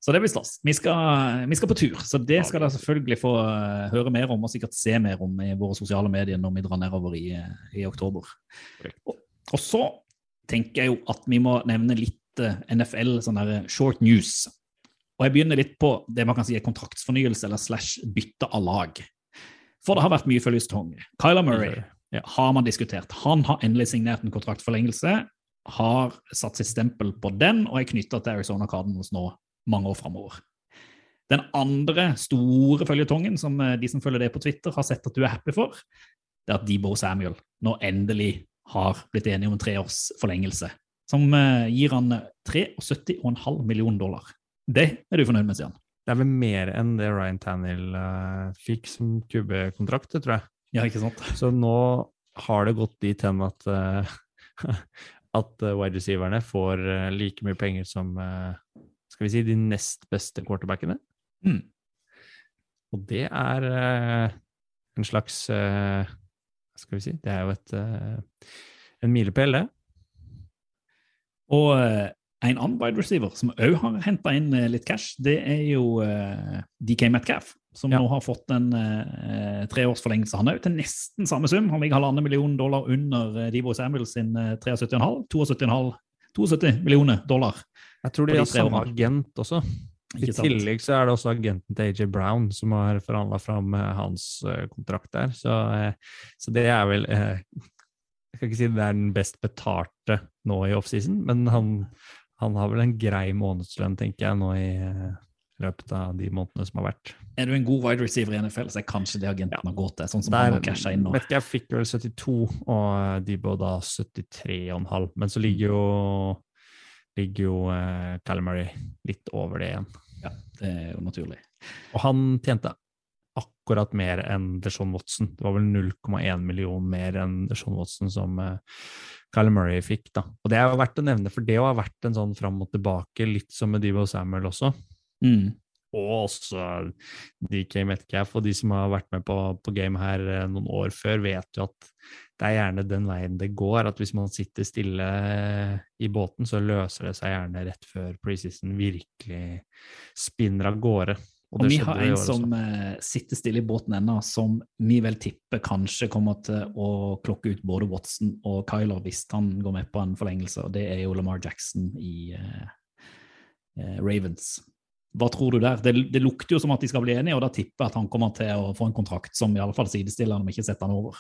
Så det blir stas. Vi vi skal på tur, så det skal dere selvfølgelig få eh, høre mer om og sikkert se mer om i våre sosiale medier når vi drar nedover i, i oktober. Og, og så tenker jeg jo at vi må nevne litt eh, NFL, sånn der short news. Og jeg begynner litt på det man kan si er kontraktsfornyelse eller slash bytte av lag. For det har vært mye følgetong. Kyla Murray Har man diskutert. Han har endelig signert en kontraktforlengelse, har satt sitt stempel på den og er knytta til Arizona Cardinals nå mange år framover. Den andre store føljetongen, som eh, de som følger det på Twitter, har sett at du er happy for, det er at Debo Samuel nå endelig har blitt enige om en treårs forlengelse, som eh, gir han 73,5 millioner dollar. Det er du fornøyd med, Stian? Det er vel mer enn det Ryan Tannehill eh, fikk som QB-kontrakt, tror jeg. Ja, ikke sant? Så nå har det gått dit hen at eh, *laughs* at eh, wide receiverne får eh, like mye penger som skal vi si, de nest beste quarterbackene. Mm. Og det er en slags Hva skal vi si? Det er jo et, en milepæl, det. Og en annen wide receiver som òg har henta inn litt cash, det er jo DK Metcalf, som Ja. nå har fått en eh, treårsforlengelse. Han er jo til nesten samme sum. Han ligger halvannen million dollar under eh, Debo Samuels sin eh, 73,5. 72,5 72 millioner dollar. Jeg tror de de har samme årene. agent også. I tillegg så er det også agenten til AJ Brown som har forhandla fram eh, hans eh, kontrakt der. Så, eh, så det er vel Jeg skal ikke si det er den best betalte nå i offseason, men han, han har vel en grei månedslønn, tenker jeg, nå i eh, løpet av de månedene som har vært. Er du en god wide receiver i NFL, så er kanskje det agenten har gått til. Sånn som han har inn nå. vet ikke, jeg fikk vel 72, og de Debo da 73,5. Men så ligger jo, ligger jo uh, Calamary litt over det igjen. Ja, det er jo naturlig. Og han tjente akkurat mer enn Deshaun Watson. Det var vel 0,1 million mer enn Deshaun Watson som uh, Kyle Murray fikk. da. Og det er jo verdt å nevne, for det har vært en sånn fram og tilbake, litt som med Divo Samuel også. Mm. Og også DK Metcalf og de som har vært med på, på game her eh, noen år før, vet jo at det er gjerne den veien det går. At hvis man sitter stille i båten, så løser det seg gjerne rett før preseason virkelig spinner av gårde. Og, det vi har en som uh, sitter stille i båten ennå, som vi vel tipper kanskje kommer til å klokke ut både Watson og Kyler hvis han går med på en forlengelse, og det er jo Lamar Jackson i uh, uh, Ravens. Hva tror du der? Det, det lukter jo som at de skal bli enige, og da tipper jeg at han kommer til å få en kontrakt som i alle fall sidestiller han, om ikke setter han over.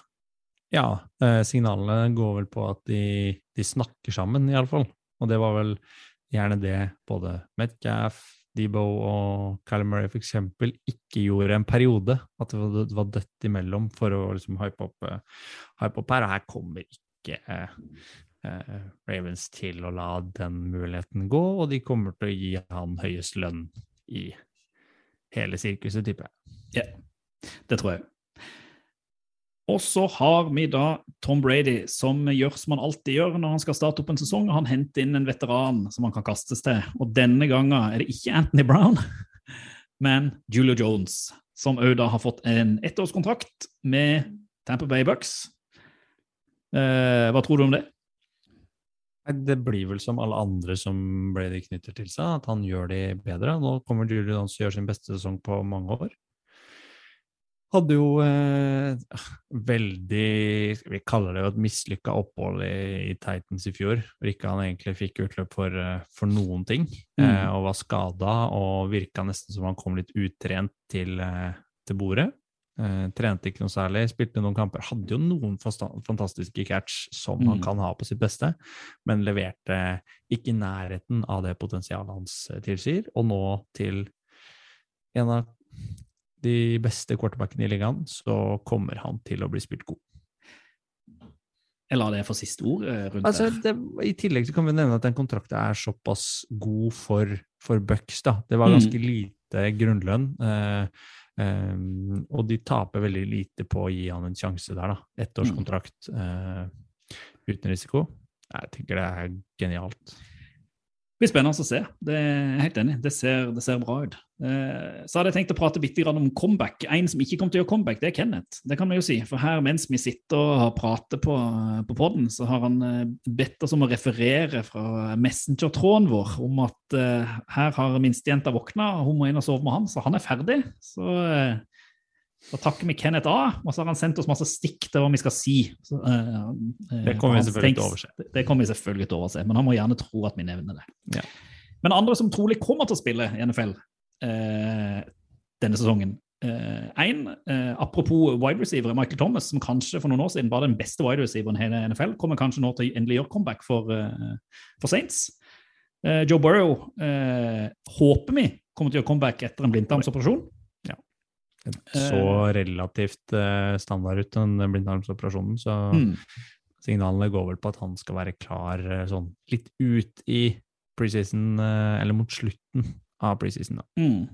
Ja, eh, signalene går vel på at de, de snakker sammen, iallfall. Og det var vel gjerne det både Metcalf, Debo og Callum Murray eksempel ikke gjorde en periode. At det var, dødt imellom for å liksom hype opp, eh, hype opp her. Og her kommer ikke eh, Ravens til å la den muligheten gå, og de kommer til å gi han høyest lønn i hele sirkuset, tipper jeg. Ja, det tror jeg. Og så har vi da Tom Brady, som gjør som han alltid gjør når han skal starte opp en sesong. Han henter inn en veteran som han kan kastes til. Og denne gangen er det ikke Anthony Brown, *laughs* men Julio Jones, som òg da har fått en ettårskontrakt med Tamper Bay Bucks. Eh, hva tror du om det? Det blir vel som alle andre som Brady knytter til seg, at han gjør de bedre. Nå kommer Julie Dance til å gjøre sin beste sesong på mange år. Hadde jo eh, veldig Vi kaller det jo et mislykka opphold i, i Titans i fjor, hvor ikke han egentlig fikk utløp for, eh, for noen ting, Mm. eh, og var skada og virka nesten som han kom litt utrent til, eh, til bordet. Eh, trente ikke noe særlig, spilte noen kamper. Hadde jo noen fantastiske catch som han Mm. kan ha på sitt beste, men leverte ikke i nærheten av det potensialet hans eh, tilsier. Og nå til en av de beste quarterbackene i ligaen, så kommer han til å bli spilt god. Jeg lar det få siste ord eh, rundt Altså, det. I tillegg så kan vi nevne at den kontrakten er såpass god for, for Bucks. da. Det var Mm. ganske lite grunnlønn, eh, eh, og de taper veldig lite på å gi han en sjanse der. da. Ettårskontrakt uh, uten risiko. Jeg tenker det er genialt. Det blir spennende å se. Det er helt enig. Det ser, det ser bra ut. Eh, så hadde jeg tenkt å prate bitte grann om comeback. En som ikke kommer til å gjøre comeback, det er Kenneth. Det kan vi jo si. For her mens vi sitter og prater på, på podden, så har han eh, bedt oss om å referere fra Messenger-tråden vår om at eh, her har minstejenta våkna, hun må inn og sove med han, så han er ferdig. Så eh, da takker vi Kenneth A, og så har han sendt oss masse stikk til hva vi skal si. Så, uh, uh, Det kommer vi selvfølgelig til å overse. Det, det kommer vi selvfølgelig til å overse, men han må gjerne tro at vi nevner det. Ja. Men andre som trolig kommer til å spille i NFL uh, denne sesongen Én, eh, apropos wide receiver, Michael Thomas, som kanskje for noen år siden var den beste wide receiveren i hele NFL, kommer kanskje nå til å endelig gjøre comeback for, eh, for Saints. Eh, Joe Burrow eh, håper vi kommer til å gjøre comeback etter en blindtarmsoperasjon. Så relativt uh, standard ut, den blindtarmsoperasjonen, så Mm. signalene går vel på at han skal være klar uh, sånn litt ut i preseason, uh, eller mot slutten av preseason. da. Mm.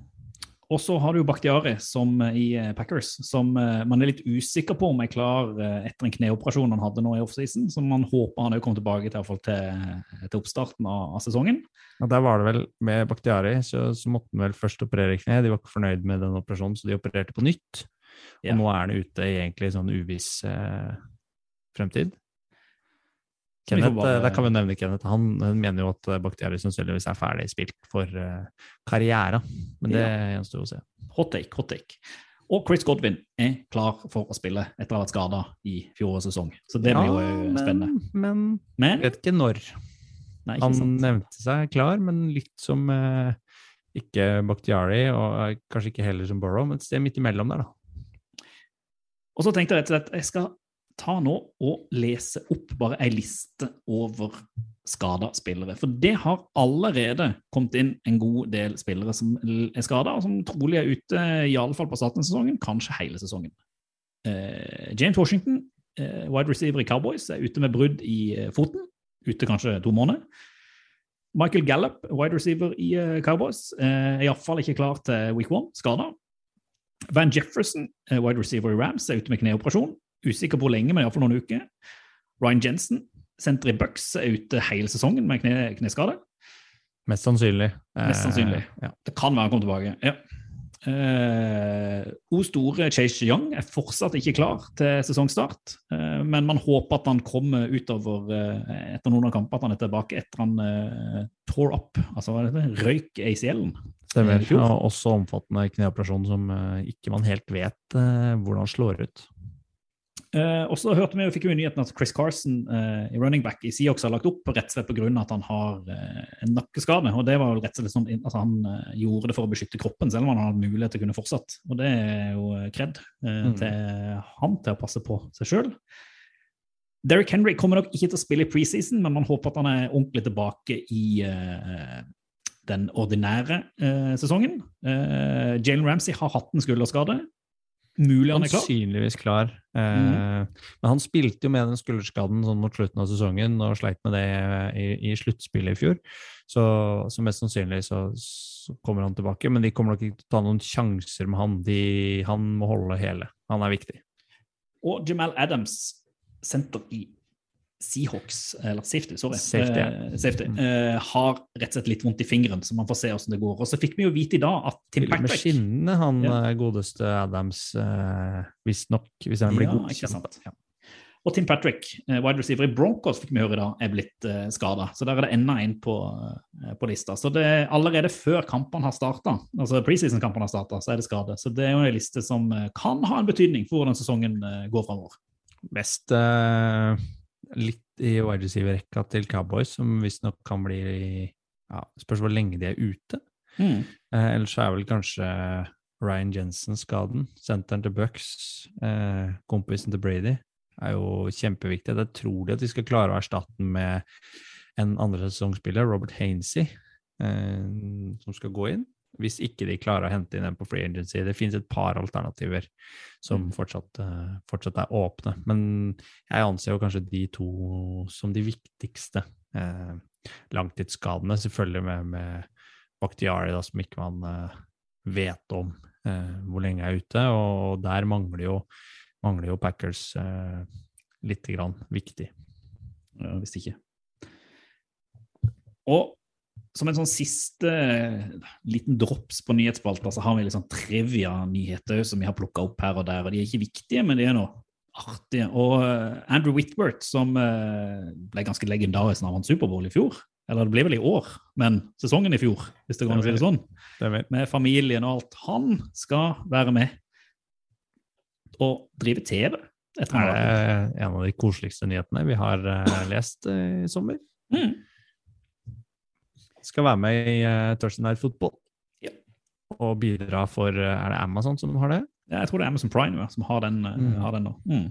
Og så har du Bakhtiari som, eh, i eh, Packers, som eh, man er litt usikker på om er klar etter en kneoperasjon han hadde nå i offseason, som man håper han òg kommer tilbake til, fall til, til oppstarten av, av sesongen. Ja, der var det vel med Bakhtiari, så, så måtte han vel først operere kne. De var ikke fornøyd med den operasjonen, så de opererte på nytt. Ja. Nå er han ute i egentlig sånn uviss eh, fremtid. Kenneth, bare- eh, Der kan vi nevne Kenneth. Han mener jo at eh, Bakhtiari sannsynligvis er ferdig spilt for eh, karrieren. Men det gjenstår å se. Hot take, hot take. Og Chris Godwin er klar for å spille etter å ha vært skada i fjorårets sesong. Så det blir jo eh, men, spennende. Men Men vet ikke når. nei, ikke Han sant. nevnte seg klar, men litt som eh, ikke Bakhtiari, og kanskje ikke heller som Borrow, men et sted midt imellom der, da. Og så tenkte jeg rett og slett jeg skal ta nå og lese opp bare ei liste over skada spillere. For det har allerede kommet inn en god del spillere som er skada, og som trolig er ute i alle fall på starten av sesongen, kanskje hele sesongen. Eh, James Washington, eh, wide receiver i Cowboys, er ute med brudd i eh, foten. Ute kanskje to måneder. Michael Gallup, wide receiver i eh, Cowboys, eh, er iallfall ikke klar til week one, skada. Van Jefferson, eh, wide receiver i Rams, er ute med kneoperasjon. Usikker på hvor lenge, men iallfall noen uker. Ryan Jensen, senter i Bucks, er ute hele sesongen med kne, kneskade. Mest sannsynlig. Mest sannsynlig. Eh, ja. Det kan være han kommer tilbake. ja. Eh, o store Chase Young er fortsatt ikke klar til sesongstart, eh, men man håper at han kommer utover eh, etter noen av kampene, at han er tilbake etter han eh, tore up, altså røyk ACL-en. Stemmer. fjor. Og også omfattende kneoperasjon som eh, ikke man helt vet eh, hvordan slår ut. Eh, og så hørte vi og fikk vi jo nyheten at Chris Carson eh, i running back i Seahawks har lagt opp rett og slett pga. at han har eh, en nakkeskade. og det var jo rett og slett sånn, at Han gjorde det for å beskytte kroppen, selv om han hadde mulighet til å kunne fortsatt. Og det er jo kred Mm. til han til å passe på seg sjøl. Derrick Henry kommer nok ikke til å spille i preseason, men man håper at han er ordentlig tilbake i den ordinære sesongen. Eh, Jalen Ramsey har hatt en skulderskade. Mulig han er klar. Sannsynligvis klar. Eh, Men han spilte jo med den skulderskaden sånn mot slutten av sesongen og sleit med det i, i sluttspillet i fjor. Så, så mest sannsynlig så, så kommer han tilbake. Men de kommer nok ikke til å ta noen sjanser med han. De, han må holde hele. Han er viktig. Og Jamal Adams, senter i Seahawks, eller Safety, sorry, Safety, ja. eh, safety Mm. uh, har rett og slett litt vondt i fingeren, så man får se hvordan det går. Og så fikk vi jo vite i dag at Tim Patrick med skinnene, han Ja. eh, godeste Adams, uh, visstnok, hvis han blir Ja, god. ikke sant. Og Tim Patrick, uh, wide receiver i Broncos, fikk vi høre i dag, er blitt uh, skada. Så der er det enda en på, uh, på lista. Så det er allerede før kampene har starta, altså preseason-kampene har starta, så er det skade. Så det er jo en liste som eh, kan ha en betydning for hvordan sesongen eh, går framover. Mest eh, litt i wide receiver-rekka til Cowboys, som visstnok kan bli ja, Spørs hvor lenge de er ute. Mm. Eh, ellers så er vel kanskje Ryan Jensen-skaden, senteren til Bucks, eh, kompisen til Brady, er jo kjempeviktig. Det tror de at de skal klare å erstatte den med en andre sesongspiller, Robert Hainsey, eh, som skal gå inn. Hvis ikke de klarer å hente inn en på free agency. Det finnes et par alternativer som fortsatt, eh, fortsatt er åpne. Men jeg anser jo kanskje de to som de viktigste eh, langtidsskadene. Selvfølgelig med, med Bakhtiari, da, som ikke man eh, vet om eh, hvor lenge er ute. Og der mangler jo, mangler jo Packers eh, lite grann viktig. Ja, hvis ikke. Og som en sånn siste eh, liten drops på nyhetsspalta, så har vi sånn trivia-nyheter som vi har plukka opp her og der. og De er ikke viktige, men de er noe artige. Og eh, Andrew Whitworth, som eh, ble ganske legendarisk da han vant Superbowl i fjor, eller det ble vel i år, men sesongen i fjor, hvis det går an å si det sånn, med familien og alt, han skal være med og drive TV. Det Er en av de koseligste nyhetene vi har lest i sommer? Mm. Skal være med i uh, Thursday Night Football. Ja. Og bidra for eh, Er det Amazon som har det? Ja, jeg tror det er Amazon Prime ja, som har den, eh, Mm. har den nå. Mm.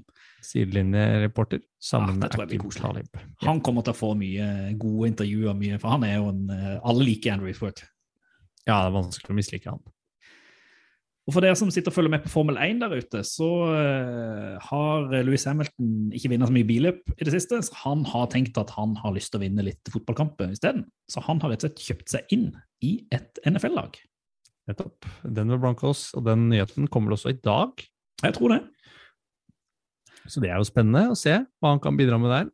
Sidelinjereporter sammen med koselig. Talib. Han kommer til å få mye gode intervjuer, mye, for han er jo en Alle liker Andrew Whitworth. Ja, det er vanskelig å mislike han. Og for dere som sitter og følger med på Formel 1 der ute, så eh, har Louis Hamilton ikke vunnet så mye billøp i det siste. Så han har tenkt at han har lyst til å vinne litt fotballkamper isteden. Så han har rett og slett kjøpt seg inn i et NFL-lag. Nettopp. Denver Broncos, og den nyheten kommer det også i dag. Jeg tror det. Så det er jo spennende å se hva han kan bidra med der.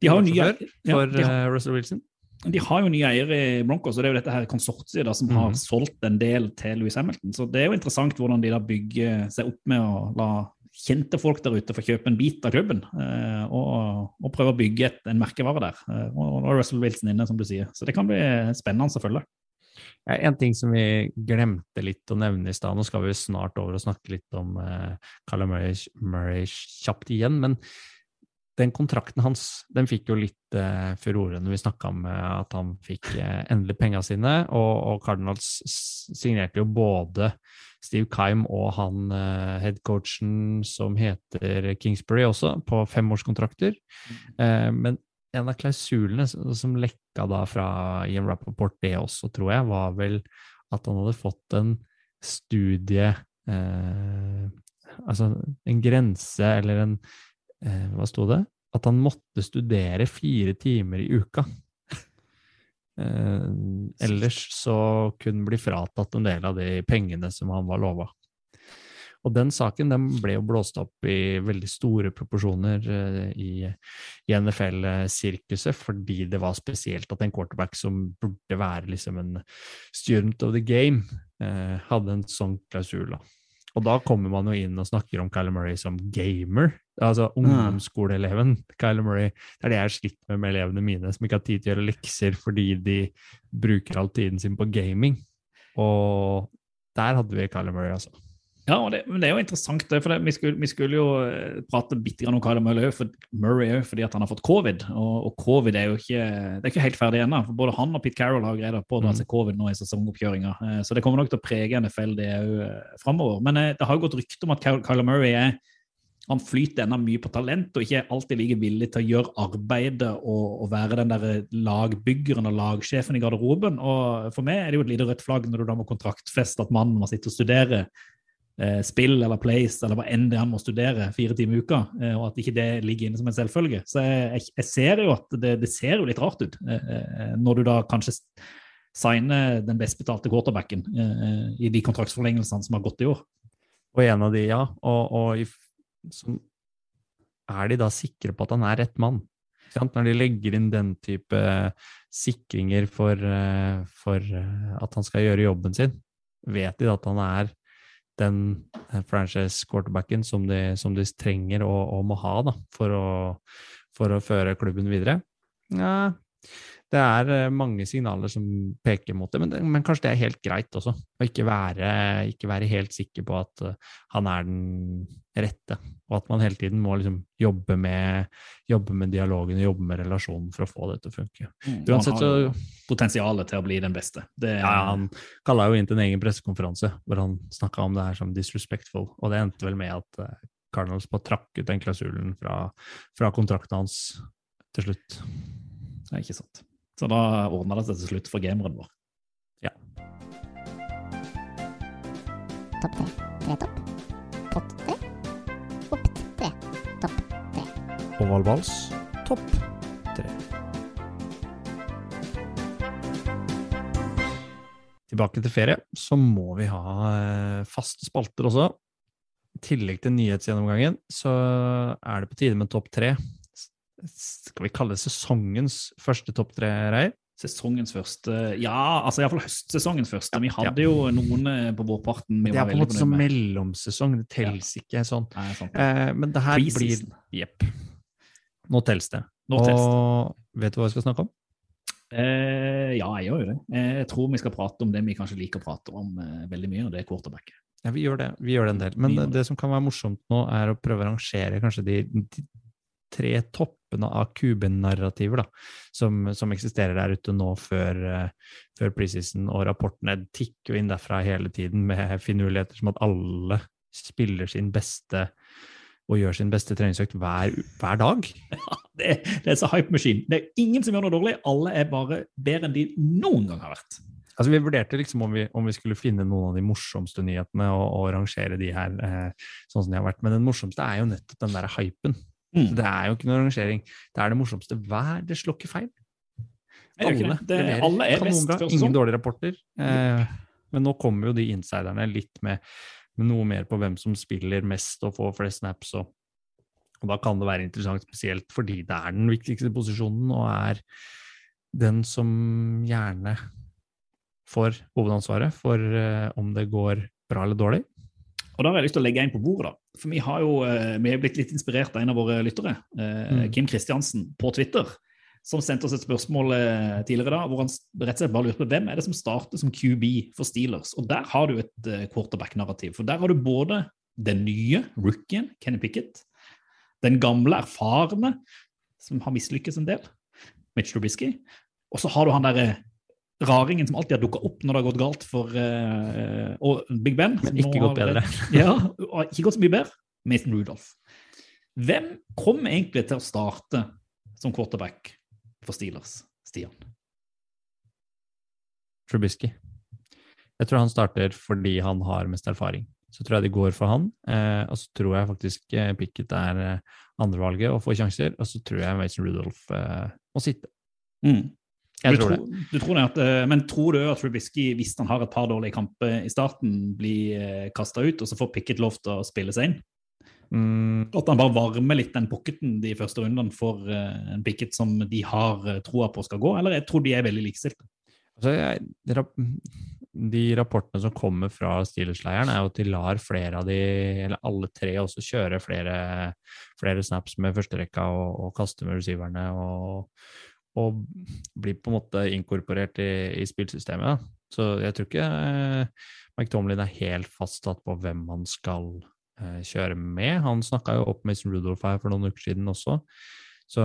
De har jo ny ja, for de har, eh, Russell Wilson. De har jo nye eiere i Broncos, og det er jo dette her konsortiet da, som har Mhm. solgt en del til Louis Hamilton. Så det er jo interessant hvordan de da bygger seg opp med å la kjente folk der ute få kjøpe en bit av klubben, eh, og, og prøve å bygge et, en merkevare der. Eh, og er Russell Wilson inne, som du sier. Så det kan bli spennende å følge. Ja, en ting som vi glemte litt å nevne i stad, nå skal vi snart over og snakke litt om eh, Callum Murray, Murray kjapt igjen, men den kontrakten hans den fikk jo litt eh, furore når vi snakka om eh, at han fikk eh, endelig penga sine, og, og Cardinals signerte jo både Steve Kime og han eh, headcoachen som heter Kingsbury også, på femårskontrakter. Eh, men en av klausulene som, som lekka da fra Ian Rappaport, det også, tror jeg, var vel at han hadde fått en studie eh, Altså en grense eller en eh, Hva sto det? At han måtte studere fire timer i uka. *laughs* Eh, ellers så kunne bli fratatt en del av de pengene som han var lova. Og den saken den ble jo blåst opp i veldig store proporsjoner eh, i, i NFL-sirkuset, fordi det var spesielt at en quarterback som burde være liksom en student of the game, eh, hadde en sånn klausul. da. Og da kommer man jo inn og snakker om Kyler Murray som gamer. Altså ungdomsskoleeleven Kyler Murray. Det er det jeg har slitt med med elevene mine, som ikke har tid til å gjøre lekser fordi de bruker all tiden sin på gaming. Og der hadde vi Kyler Murray, altså. Ja, og det, det er jo interessant, det, for det, vi, skulle, vi skulle jo eh, prate bitte om Kyler Murray òg, for, fordi at han har fått covid. Og, og covid er jo ikke, det er ikke helt ferdig ennå. Både han og Pete Carroll har greid å pådra Mm. seg covid nå i sesongoppkjøringa. Eh, Så det kommer nok til å prege NFL det òg framover. Men eh, det har jo gått rykte om at Ky- Kyler Murray er han flyter ennå mye på talent og ikke er alltid like villig til å gjøre arbeidet og, og være den der lagbyggeren og lagsjefen i garderoben. Og For meg er det jo et lite rødt flagg når du da må kontraktfeste at mannen må sitte og studere eh, spill eller plays eller hva enn det han må studere fire timer i uka, eh, og at ikke det ligger inne som en selvfølge. Så jeg, jeg, ser jo at det, det ser jo litt rart ut eh, eh, når du da kanskje signer den best betalte quarterbacken eh, i de kontraktsforlengelsene som har gått i år. Og en av de, ja. Og, og er de da sikre på at han er rett mann? Når de legger inn den type sikringer for, eh, for eh, at han skal gjøre jobben sin, vet de at han er den eh, franchise quarterbacken som de, som de trenger og, og må ha da, for, å, for å føre klubben videre? Ja, det er eh, mange signaler som peker mot det, men, det, men kanskje det er helt greit også. Å ikke være, ikke være helt sikker på at eh, han er den rette, og at man hele tiden må liksom jobbe med, jobbe med dialogen og jobbe med relasjonen for å få det til å funke. Uansett han så potensialet til å bli den beste. Det, ja, Han kalla jo inn til en egen pressekonferanse hvor han snakka om det her som disrespectful, og det endte vel med at eh, Cardinals bare trakk ut den klausulen fra, fra kontrakten hans til slutt. Det er ikke sant. Så da ordna det seg til slutt for gameren vår. Topp tre. Tre topp. Pott tre. Opp tre. Topp tre. Ovalvals topp tre. Tilbake til ferie, så må vi ha eh, faste spalter også. I tillegg til nyhetsgjennomgangen, så er det på tide med topp tre. Skal vi kalle det sesongens første topp tre, Reir? Sesongens første Ja, altså iallfall høstsesongens første. Vi hadde jo noen eh, på vårparten Det er på en måte som mellomsesong, det telles ikke sånn. Nei, sånn. Eh, men det her blir Jepp. Nå telles det. Nå telles det. Vet du hva vi skal snakke om? Eh, ja, jeg gjør jo det. Eh, Jeg tror vi skal prate om det vi kanskje liker å prate om eh, veldig mye, og det er quarterback. Ja, vi gjør det. Vi gjør det en del. Men det, det, som kan være morsomt nå, er å prøve å rangere kanskje de, de tre toppene av QB-narrativer da, som, som eksisterer der ute nå før, uh, før preseason, og rapportene tikker jo inn derfra hele tiden med finurligheter som at alle spiller sin beste og gjør sin beste treningsøkt hver, hver dag. *laughs* Det, er- det er så hype machine. Det er ingen som gjør noe dårlig. Alle er bare bedre enn de noen gang har vært. Altså, vi vurderte liksom om vi, om vi skulle finne noen av de morsomste nyhetene og, og rangere de her eh, sånn som de har vært. Men den morsomste er jo nettopp den der hypen. Mm. Det er jo ikke noe rangering. Det er det morsomste hver. Det slår ikke feil. Alle det. Det- alle er best. Ingen dårlige rapporter. Eh, men nå kommer jo de insiderne litt med, med noe mer på hvem som spiller mest og får flest snaps. Og, og da kan det være interessant, spesielt fordi det er den viktigste posisjonen og er den som gjerne får hovedansvaret for eh, om det går bra eller dårlig. Og da har jeg lyst til å legge en på bordet, da. For vi har jo eh, vi er blitt litt inspirert av en av våre lyttere, eh, Mm. Kim Kristiansen, på Twitter, som sendte oss et spørsmål eh, tidligere da, hvor han rett og slett bare lurte på hvem er det som starter som QB for Steelers. Og der har du et quarterback-narrativ. For der har du både den nye rookien, Kenny Pickett, den gamle, erfarne, som har mislykkes en del, Mitch Trubisky, og så har du han derre raringen som alltid har dukka opp når det har gått galt for uh, Big Ben. Men ikke gått bedre. *laughs* ja, ikke gått så mye bedre. Mason Rudolph. Hvem kommer egentlig til å starte som quarterback for Steelers, Stian? Trubisky. Jeg tror han starter fordi han har mest erfaring. Så tror jeg det går for han. Eh, og så tror jeg faktisk eh, Pickett er eh, andrevalget og får sjanser. Og så tror jeg Mason Rudolph eh, må sitte. Mm. Jeg du tror tror, du tror det at, eh, men tror du at Trubisky, hvis han har et par dårlige kamper i starten, blir uh, kasta ut, og så får Pickett lov til å spille seg inn? Mm, At han bare varmer litt den pocketen de første rundene for eh, en Pickett som de har eh, troa på skal gå, eller jeg tror de er veldig likestilte? altså, de, de rapportene som kommer fra Steelers-leiren, er jo at de lar flere av de, eller alle tre, også kjøre flere, flere snaps med førsterekka og, og kaste med receiverne. og og blir på en måte inkorporert i, i spillsystemet. Så jeg tror ikke eh, Tomlin er helt fastsatt på hvem han skal eh, kjøre med. Han snakka jo opp Mason Rudolph her for noen uker siden også. Så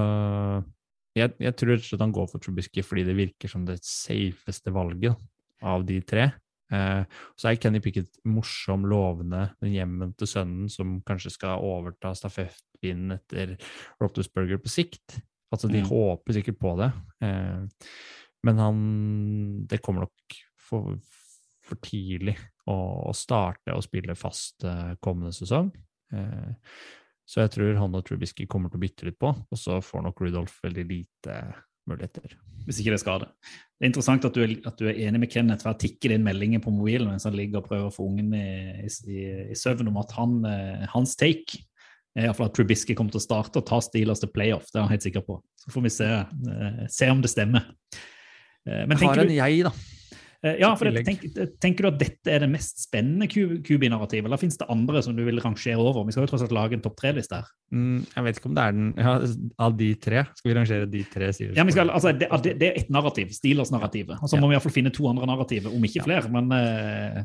jeg, jeg tror rett og slett han går for Trubisky fordi det virker som det safeste valget av de tre. Eh, så er Kenny Pickett morsom, lovende, den hjemvendte sønnen som kanskje skal overta stafettpinnen etter Roethlisberger på sikt. Altså, de Mm. håper sikkert på det, eh, men han Det kommer nok for, for tidlig å, å starte å spille fast eh, kommende sesong. Eh, så jeg tror han og Trubisky kommer til å bytte litt på, og så får nok Rudolf veldig lite muligheter. hvis ikke det er skade. Det er interessant at du er, at du er enig med Kenneth, for jeg tikker inn meldinger på mobilen mens han ligger og prøver å få ungen i, i, i søvn om at han, eh, hans take er i hvert fall at Trubisky kommer til å starte og ta Steelers til playoff. Det er han helt sikker på. Så får vi se, eh, se om det stemmer. Eh, Men Jeg har en du, jeg, da. eh, ja, for det, tenk, tenker du at dette er det mest spennende QB-narrativet, eller finnes det andre som du vil rangere over? Vi skal jo tross alt lage en topp tre-liste her. Mm, jeg vet ikke om det er den ja, Av de tre, skal vi rangere de tre? Steelers? Ja, skal, altså, det, det, er ett narrativ, Steelers-narrativet. Og så Ja. må vi iallfall finne to andre narrativer, om ikke flere. Men eh,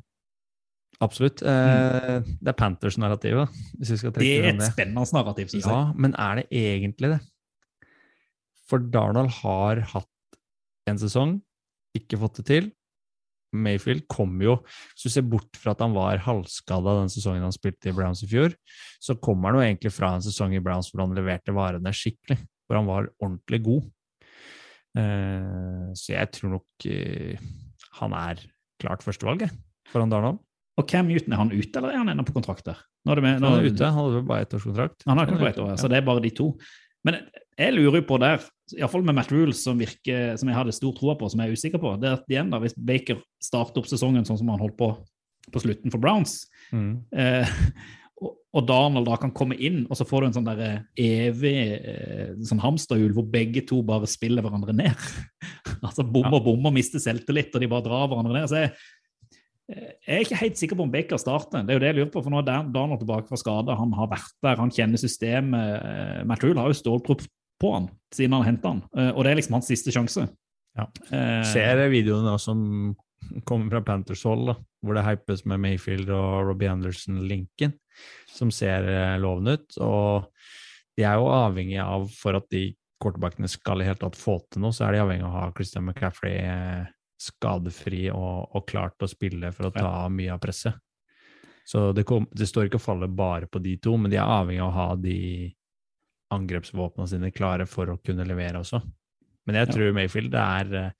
Absolutt. Eh, det er Panthers-narrativet, det er et spennende narrativ, syns Ja, men er det egentlig det? For Darnold har hatt en sesong, ikke fått det til. Mayfield kom jo Hvis du ser bort fra at han var halvskada den sesongen han spilte i Browns i fjor, så kommer han jo egentlig fra en sesong i Browns hvor han leverte varene skikkelig, hvor han var ordentlig god. Eh, så jeg tror nok eh, han er klart førstevalget foran Darnold. Og Cam Newton, er han ute, eller er han ennå på kontrakt der? Nå er det med, nå, Han er ute, han vel bare ettårskontrakt. Han har ikke på ett år, ja, så det er bare de to. Men jeg lurer jo på der, iallfall med Matt Rules, som virker, som jeg hadde stor tro på, som jeg er usikker på, det er at igjen da, hvis Baker starter opp sesongen sånn som han holdt på på slutten for Browns, Mm. eh, og, og Darnold da kan komme inn, og så får du en sånn der evig eh, sånn hamsterhjul hvor begge to bare spiller hverandre ned. *laughs* altså bommer, bommer, mister selvtillit, og de bare drar hverandre ned. Så jeg, jeg er ikke helt sikker på om Baker starter. Det er jo det jeg lurer på, for nå er Dan- tilbake fra skade. Han har vært der, han kjenner systemet. Eh, Matt Rule har jo ståltro på han siden han hentet han, Eh, og det er liksom hans siste sjanse. Ja. Eh, Ser videoen da, som kommer fra Panthers hold, da, hvor det hypes med Mayfield og Robbie Anderson-linken, som ser lovende ut. Og de er jo avhengig av, for at de quarterbackene skal i hele tatt få til noe, så er de avhengig av å ha Christian McCaffrey eh, skadefri og, og klart å spille for å ta mye av presset. Så det, kom, det står ikke å falle bare på de to, men de er avhengig av å ha de angrepsvåpnene sine klare for å kunne levere også. Men jeg Ja. tror Mayfield det er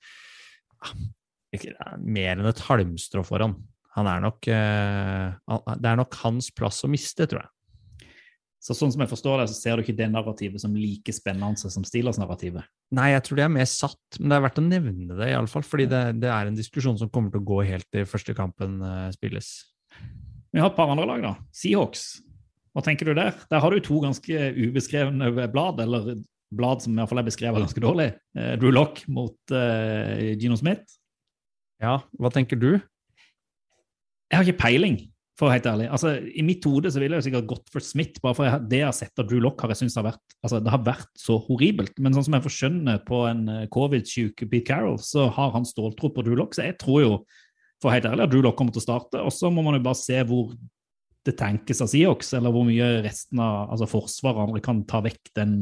er mer enn et halmstrå for han. Han er nok, uh, det er nok hans plass å miste, tror jeg. Så sånn som jeg forstår det, så ser du ikke det narrativet som like spennende som Steelers-narrativet. Nei, jeg tror det er mer satt, men det er verdt å nevne det, i alle fall, fordi det, det er en diskusjon som kommer til å gå helt til første kampen eh, spilles. Vi har et par andre lag, da. Seahawks. Hva tenker du der? Der har du to ganske ubeskrevne blad, eller blad som i hvert fall er beskrevet ganske dårlig. Eh, Drew Lock mot uh, Gino Smith. Ja, hva tenker du? Jeg har ikke peiling, for helt ærlig. Altså, I mitt hode så ville jeg sikkert gått for Smith, bare for jeg, det jeg har sett av Drew Lock, har jeg syntes har vært altså, det har vært så horribelt. Men sånn som jeg får skjønne på en eh, covid-syk Pete Carroll, så har han ståltro på Drew Lock. Så jeg tror jo, for helt ærlig, at Drew Lock kommer til å starte. Og så må man jo bare se hvor det tenkes av Seahawks, eller hvor mye resten av altså forsvaret og andre kan ta vekk den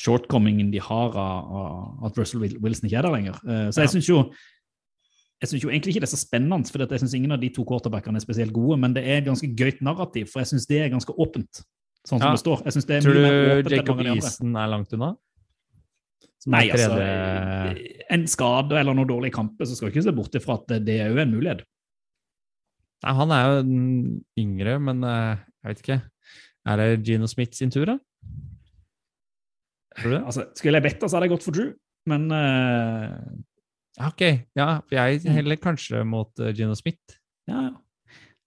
shortcomingen de har av, av at Russell Wilson ikke er der lenger. Eh, Så jeg syns jo jeg synes jo egentlig ikke det er så spennende, for jeg syns ingen av de to quarterbackene er spesielt gode, men det er et ganske gøyt narrativ, for jeg syns det er ganske åpent, sånn som Ja. det står. Jeg synes det er Tror du Jacob. Eason er langt unna? Som Nei, altså En skade eller noe dårlig i kampen, så skal vi ikke se bort ifra at det, er jo en mulighet. Nei, han er jo den yngre, men eh, jeg vet ikke. Er det Gino Smith sin tur, da? Tror du det? Altså, skulle jeg bedt, så hadde jeg gått for Drew, men Ja, Ok, ja, for jeg heller kanskje mot uh, Gino Smith. ja, ja.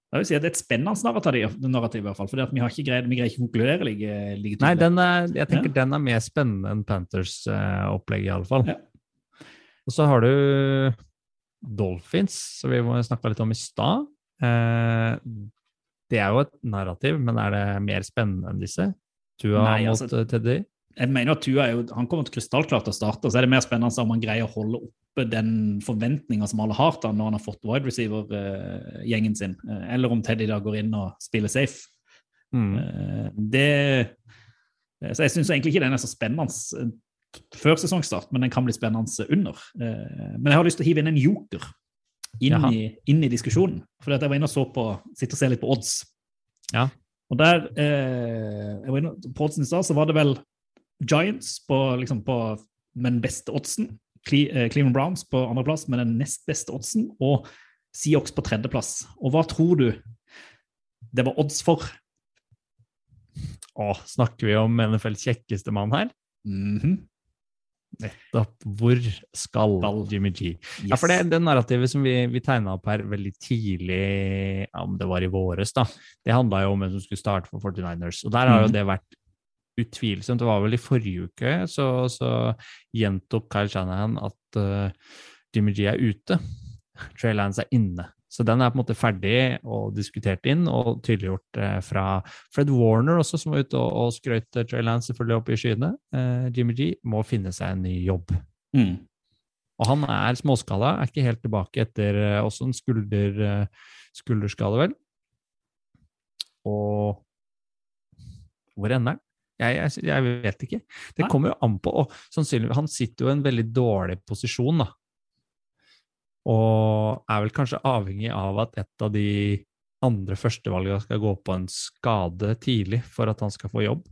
Jeg vil si at Det er et spennende narrativ, narrativ i hvert fall, fordi vi har ikke greid, vi greier ikke å konkludere like, like Nei, den er, jeg tenker den er mer spennende enn Panthers-opplegget, i alle fall. Ja. Og så har du Dolphins, som vi må snakke litt om i stad. Uh, det er jo et narrativ, men er det mer spennende enn disse? Tua Nei, mot altså- eh, Teddy? Jeg mener at Tua er jo, han kommer til krystallklart til å starte, så er det mer spennende om han greier å holde oppe den forventninga som alle har til han når han har fått wide receiver-gjengen sin, eh, eller om Teddy da går inn og spiller safe. Mm. Eh, Det, så jeg syns egentlig ikke den er så spennende eh, før sesongstart, men den kan bli spennende under. Eh, Men jeg har lyst til å hive inn en joker inn, i, inn i diskusjonen. For jeg var inne og så på, sitter og ser litt på odds. Ja. Og der, eh, jeg var inne på oddsen i stad, så var det vel Giants på, liksom på, den beste oddsen. Eh, Cleveland Browns på andreplass med den nest beste oddsen. Og Seahawks på tredjeplass. Og hva tror du det var odds for? Å, snakker vi om NFLs kjekkeste mann her? Mhm. Nettopp. Hvor skal. Jimmy G? Yes. Ja, for det, det narrativet som vi, vi tegna opp her veldig tidlig, om det var i våres, da, det handla jo om hvem som skulle starte for 49ers. Og der har jo Mhm. det vært utvilsomt. Det var vel i forrige uke, så, så gjentok Kyle Shanahan at uh, Jimmy G er ute. Trey Lance er inne. Så den er på en måte ferdig og diskutert inn og tydeliggjort eh, fra Fred Warner også, som var ute og, og skrøt Trey Lance selvfølgelig opp i skyene. Eh, Jimmy G må finne seg en ny jobb. Mm. Og han er småskala, er ikke helt tilbake etter eh, også en skulder, eh, skulderskade, vel. Og hvor ender han? Jeg, jeg, jeg vet ikke. Det kommer jo an på. Og sannsynligvis, han sitter jo i en veldig dårlig posisjon, da. Og er vel kanskje avhengig av at et av de andre førstevalgene skal gå på en skade tidlig for at han skal få jobb.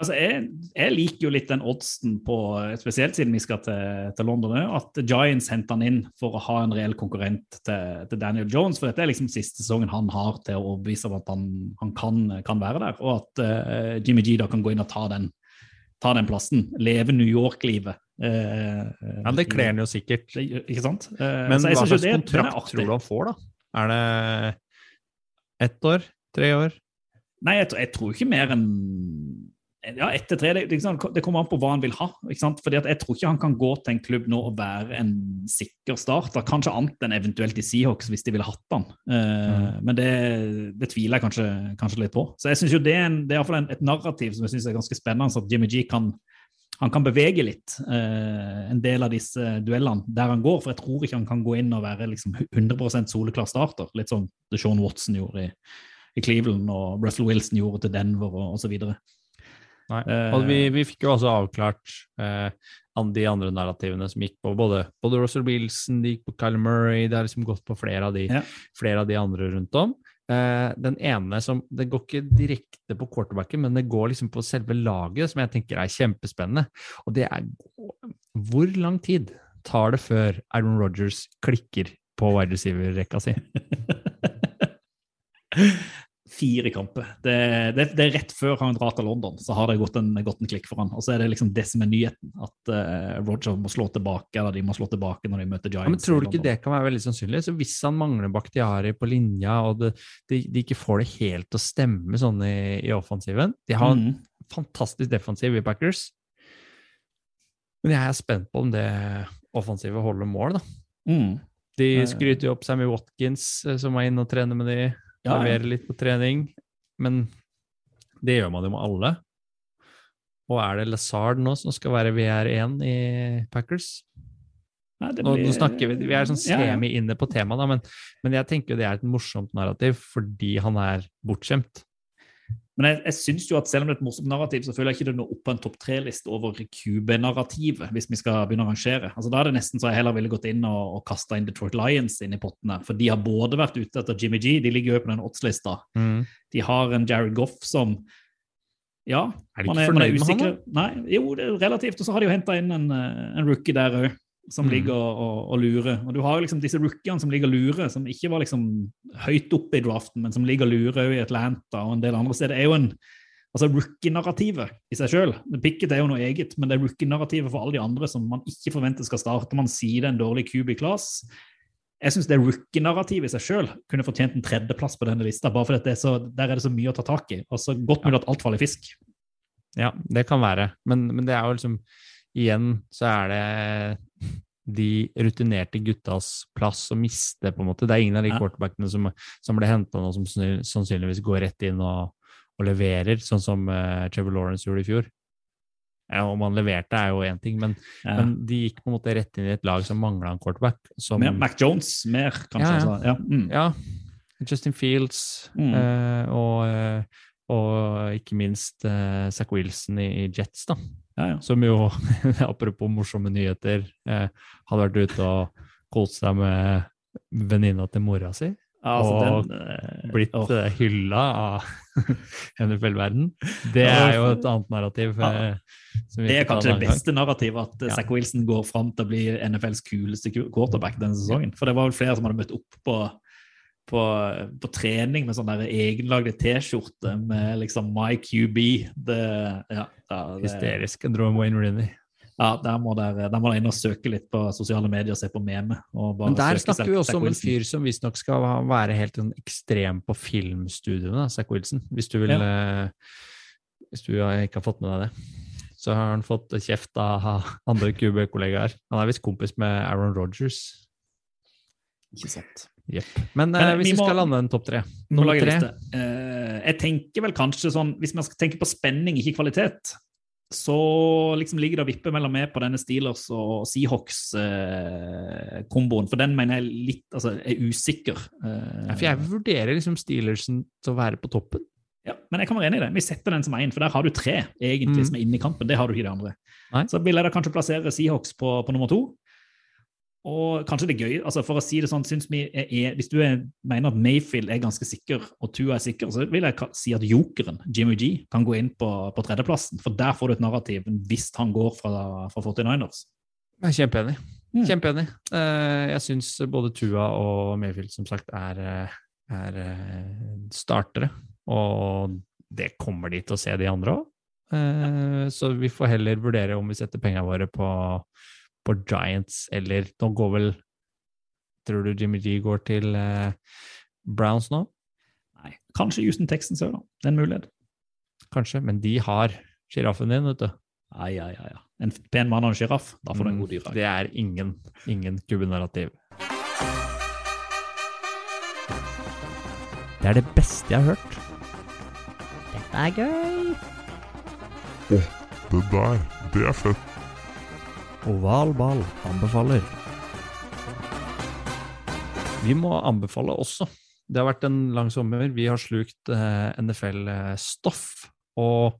Altså, jeg, jeg liker jo litt den oddsen på, spesielt siden vi skal til, til London at Giants henter han inn for å ha en reell konkurrent til, til Daniel Jones. For dette er liksom siste sesongen han har til å overbevise om at han, han kan, kan være der. Og at uh, Jimmy G da kan gå inn og ta den, ta den plassen. Leve New York-livet. Uh, Ja, det kler han jo sikkert. Ikke sant? Uh, Men hva slags det- kontrakt tror du han får, da? Er det ett år? Tre år? Nei, jeg, jeg tror ikke mer enn ja, ett til tre. Det, liksom, det kommer an på hva han vil ha. ikke sant? Fordi at Jeg tror ikke han kan gå til en klubb nå og være en sikker starter. Kanskje annet enn eventuelt i Seahawks, hvis de ville hatt han. Eh, Men det, det tviler jeg kanskje, kanskje litt på. Så jeg synes jo det er, en, det er en, et narrativ som jeg synes er ganske spennende. så At Jimmy G kan, han kan bevege litt uh, en del av disse duellene der han går. For jeg tror ikke han kan gå inn og være liksom 100% soleklar starter. Litt som Sean Watson gjorde i, i Cleveland og Russell Wilson gjorde til Denver og osv. Nei. Eh, Og vi, vi fikk jo også avklart eh, de andre narrativene som gikk på både, både Russell Wilson, de gikk på Kyle Murray, det har liksom gått på flere av de, Ja. flere av de andre rundt om. Eh, den ene som Det går ikke direkte på quarterbacken, men det går liksom på selve laget, som jeg tenker er kjempespennende. Og det er Hvor lang tid tar det før Aaron Rodgers klikker på wide receiver-rekka si? *laughs* Fire kamper. Det, det, det er rett før han drar til London, så har det gått en, gått en klikk for han. Og så er det liksom det som er nyheten, at uh, Roger må slå tilbake, eller de må slå tilbake når de møter Giants. Ja, men Tror du ikke det kan være veldig sannsynlig? Så Hvis han mangler Bakhtiari på linja, og det, de, de ikke får det helt til å stemme sånn i, i offensiven De har en Mhm. fantastisk defensiv i Packers. Men jeg er spent på om det offensive holder mål, da. Mm. De Eh. skryter jo opp Sammy Watkins, eh, som var inne og trener med de, Ja, Levere litt på trening. Men det gjør man jo med alle. Og er det Lazard nå som skal være VR1 i Packers? Nei, blir... Nå, nå snakker vi, vi er sånn semi inne på temaet, men, men jeg tenker jo det er et morsomt narrativ fordi han er bortskjemt. Men jeg, jeg synes jo at selv om det er et morsomt narrativ, så føler jeg ikke det når opp på en topp tre-liste over QB-narrativet, hvis vi skal begynne å rangere. Altså Da er det nesten så jeg heller ville gått inn og, og kasta inn Detroit Lions inn i pottene. For de har både vært ute etter Jimmy G, de ligger jo på den oddslista. Mm. De har en Jared Goff som Ja, Er man er, man er usikker. Nei, jo, det er relativt. Og så har de jo henta inn en, eh, en rookie der òg, som Mm. ligger og, og, lurer. Og du har jo liksom disse rookiene som ligger og lurer, som ikke var liksom høyt oppe i draften, men som ligger og lurer i Atlanta og en del andre steder. Det er jo en Altså Rookie-narrativet i seg sjøl. Picket er jo noe eget, men det er rookie-narrativet for alle de andre som man ikke forventer skal starte. Man sier det er en dårlig QB-class. Jeg syns det rookie-narrativet i seg sjøl kunne fortjent en tredjeplass på denne lista, bare fordi det er så, der er det så mye å ta tak i. Og så godt mulig at alt faller i fisk. Ja, det kan være. Men, men det er jo liksom Igjen så er det de rutinerte guttas plass å miste, på en måte. Det er ingen av de Ja. quarterbackene som, som ble henta nå, som sannsynligvis går rett inn og, og leverer, sånn som uh, Trevor Lawrence gjorde i fjor. Ja, om han leverte, er jo én ting, men, Ja. men de gikk på en måte rett inn i et lag som mangla en quarterback. Som, Mer Mac Jones, mer, kanskje. Ja, ja. altså. Ja. Mm. Ja. Justin Fields Mm. uh, og, eh, og ikke minst uh, Zack Wilson i, i Jets, da. Ja, ja. Som jo, *laughs* apropos morsomme nyheter, eh, hadde vært ute og kost seg med venninna til mora si. Ja, altså, og den, eh, blitt åh. eh, hylla av *laughs* NFL-verden. Det er jo et annet narrativ. Eh, Det er kanskje det beste narrativet, at Ja. Zack Wilson går fram til å bli NFLs kuleste quarterback denne sesongen. For det var vel flere som hadde møtt opp på, på, på trening med sånn der egenlagde T-skjorte med liksom My QB. Det, ja, det, Hysterisk. En drøm Wayne Rooney. ja, der må dere der må dere inn og søke litt på sosiale medier og se på meme. Men der snakker vi også om en fyr som visstnok skal være helt sånn ekstrem på filmstudiene, Zack Wilson. Hvis du vil ja. Hvis du ikke har fått med deg det. Så har han fått kjeft av andre QB-kollegaer. Han er visst kompis med Aaron Rogers. Ikke sant. Jepp. Men, eh, Men hvis vi må- skal lande en topp tre Nummer tre. Eh, jeg tenker vel kanskje sånn, Hvis man skal tenke på spenning, ikke kvalitet, så liksom ligger det og vipper mellom meg på denne Steelers og Seahawks-komboen. for den mener jeg litt, altså, er usikker. Eh, Ja, for jeg vurderer liksom Steelersen til å være på toppen. ja, men jeg kan være enig i det. Vi setter den som én, for der har du tre egentlig Mm. som er inne i kampen. Det har du ikke i det andre. Nei. Så vil jeg da kanskje plassere Seahawks på, på nummer to. Og kanskje det er gøy, altså for å si det sånn, er, er, Hvis du er, mener at Mayfield er ganske sikker, og Tua er sikker, så vil jeg si at jokeren, Jimmy G, kan gå inn på, på tredjeplassen. For der får du et narrativ hvis han går fra, fra 49ers. Jeg er kjempeenig. Mm. Kjempeenig. Eh, jeg syns både Tua og Mayfield som sagt er, eh, er eh, startere, og det kommer de til å se, de andre òg. Så vi får heller vurdere om vi setter pengene våre på, på Giants, eller nå går vel Tror du Jimmy G går til eh, Browns nå? Nei, kanskje Houston Texans òg, da. Det er en mulighet. Kanskje, men de har sjiraffen din, vet du. Ai, ai, ai. ja. En pen mann og en sjiraff, da får du en Mm, god dyredag. Det er ingen, ingen kubbenarrativ. Det er det beste jeg har hørt. Dette er gøy. Det der, det er fett. Oval ball anbefaler. Vi må anbefale også. Det har vært en lang sommer. Vi har slukt eh, NFL-stoff. Og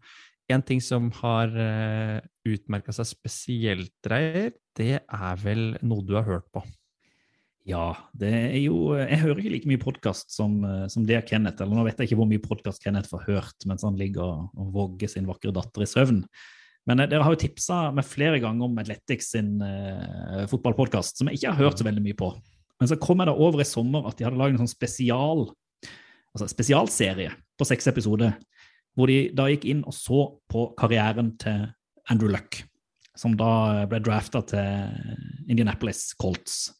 en ting som har eh, utmerka seg spesielt, Reier, det er vel noe du har hørt på. Ja, det er jo Jeg hører ikke like mye podkast som, eh, som det Kenneth. Eller nå vet jeg ikke hvor mye podkast Kenneth får hørt mens han ligger og, og vogger sin vakre datter i søvn. Men eh, dere har jo tipsa meg flere ganger om Athletics sin uh, fotballpodkast, som jeg ikke har hørt så veldig mye på. Men så kom jeg da over i sommer at de hadde laget en sånn spesial, altså spesialserie på seks episoder, hvor de da gikk inn og så på karrieren til Andrew Luck, som da ble drafta til Indianapolis Colts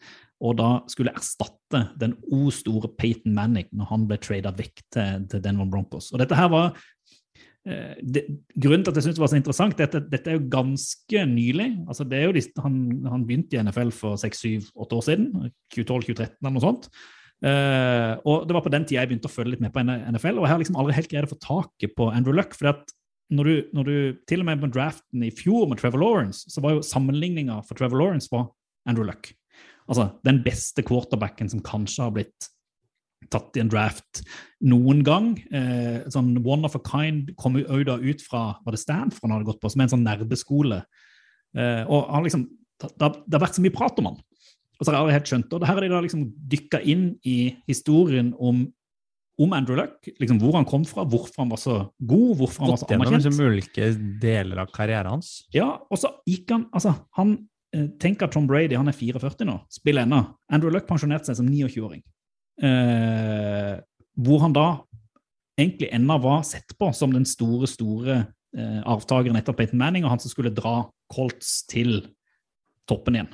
og da skulle erstatte den o store Peyton Manning når han ble trada vekk til, Denver Broncos. Og dette her var eh, det, Grunnen til at jeg syns det var så interessant, er at dette, dette er jo ganske nylig. altså det er jo han, han begynte i NFL for 6-7-8 år siden. 2012-2013 eller noe sånt. Eh, og det var på den tida jeg begynte å følge litt med på NFL, og jeg har liksom aldri helt greid å få taket på Andrew Luck. fordi at når du, når du, til og med på draften i fjor med Trevor Lawrence, så var jo sammenligninga for Trevor Lawrence var Andrew Luck. Altså den beste quarterbacken som kanskje har blitt tatt i en draft noen gang. Eh, sånn One of a kind kom jo da ut fra var det Stanford han hadde gått på, som er en sånn nerdeskole. Eh, og han liksom, det, det har vært så mye prat om han. Og så har jeg aldri helt skjønt det. Og her har de da liksom dykka inn i historien om, om Andrew Luck. liksom Hvor han kom fra, hvorfor han var så god, hvorfor han var Gått så gjennom anerkjent. liksom ulike deler av karrieren hans. Ja, og så gikk han altså, han, eh, Tenk at Tom Brady han er 44 nå, spiller ennå. Andrew Luck pensjonerte seg som 29-åring. Eh, hvor han da egentlig ennå var sett på som den store, store eh, arvtakeren etter Peyton Manning, og han som skulle dra Colts til toppen igjen.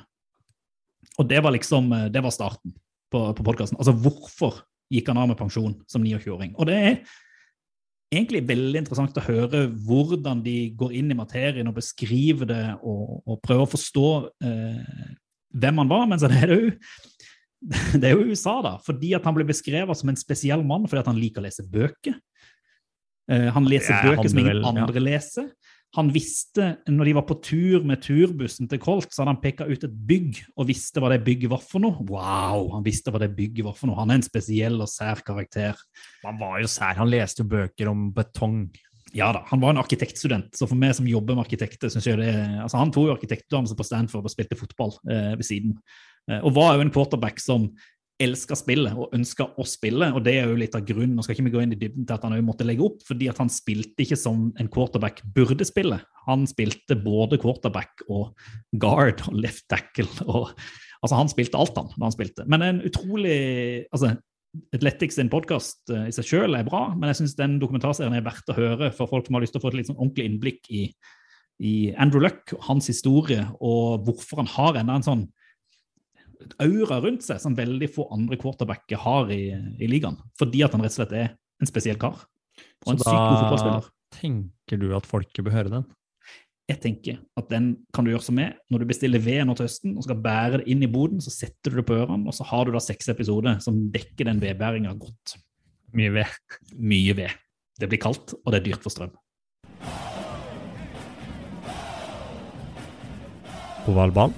Og det var liksom eh, det var starten på, på podkasten. Altså, hvorfor gikk han av med pensjon som 29-åring? Og det er egentlig veldig interessant å høre hvordan de går inn i materien og beskriver det og, og prøver å forstå eh, hvem han var. Men så er det jo det er jo USA, da, fordi at han ble beskrevet som en spesiell mann fordi at han liker å lese bøker. Eh, han leser ja, bøker som ingen vel- ja. andre leser. Han visste, når de var på tur med turbussen til Colt, så hadde han peka ut et bygg og visste hva det bygget var for noe. Wow, han visste hva det bygget var for noe. Han er en spesiell og sær karakter. Han var jo sær. Han leste jo bøker om betong. Ja da, han var en arkitektstudent, så for meg som jobber med arkitekter, synes jeg det altså Han tok jo arkitektutdannelse på Stanford og spilte fotball eh, ved siden. Eh, og var jo en quarterback som elska spillet og ønska å spille, og det er jo litt av grunnen. Nå skal ikke vi gå inn i dybden til at han måtte legge opp, fordi at han spilte ikke som en quarterback burde spille. Han spilte både quarterback og guard og left tackle. og altså Han spilte alt, han, da han spilte. Men en utrolig altså Athletics sin podkast i seg sjøl er bra, men jeg syns den dokumentarserien er verdt å høre for folk som har lyst til å få et litt sånn ordentlig innblikk i, i Andrew Luck, hans historie, og hvorfor han har enda en sånn aura rundt seg som veldig få andre quarterbacker har i, i ligaen. Fordi at han rett og slett er en spesiell kar. Og en Så sykt god da fotballspiller. tenker du at folket bør høre den? Jeg tenker at den kan du gjøre som med. Når du bestiller ved nå til høsten og skal bære det inn i boden, så setter du det på ørene, og så har du da seks episoder som dekker den vedbæringa godt. Mye ved. Mye ved. Det blir kaldt, og det er dyrt for strøm. Ovalball.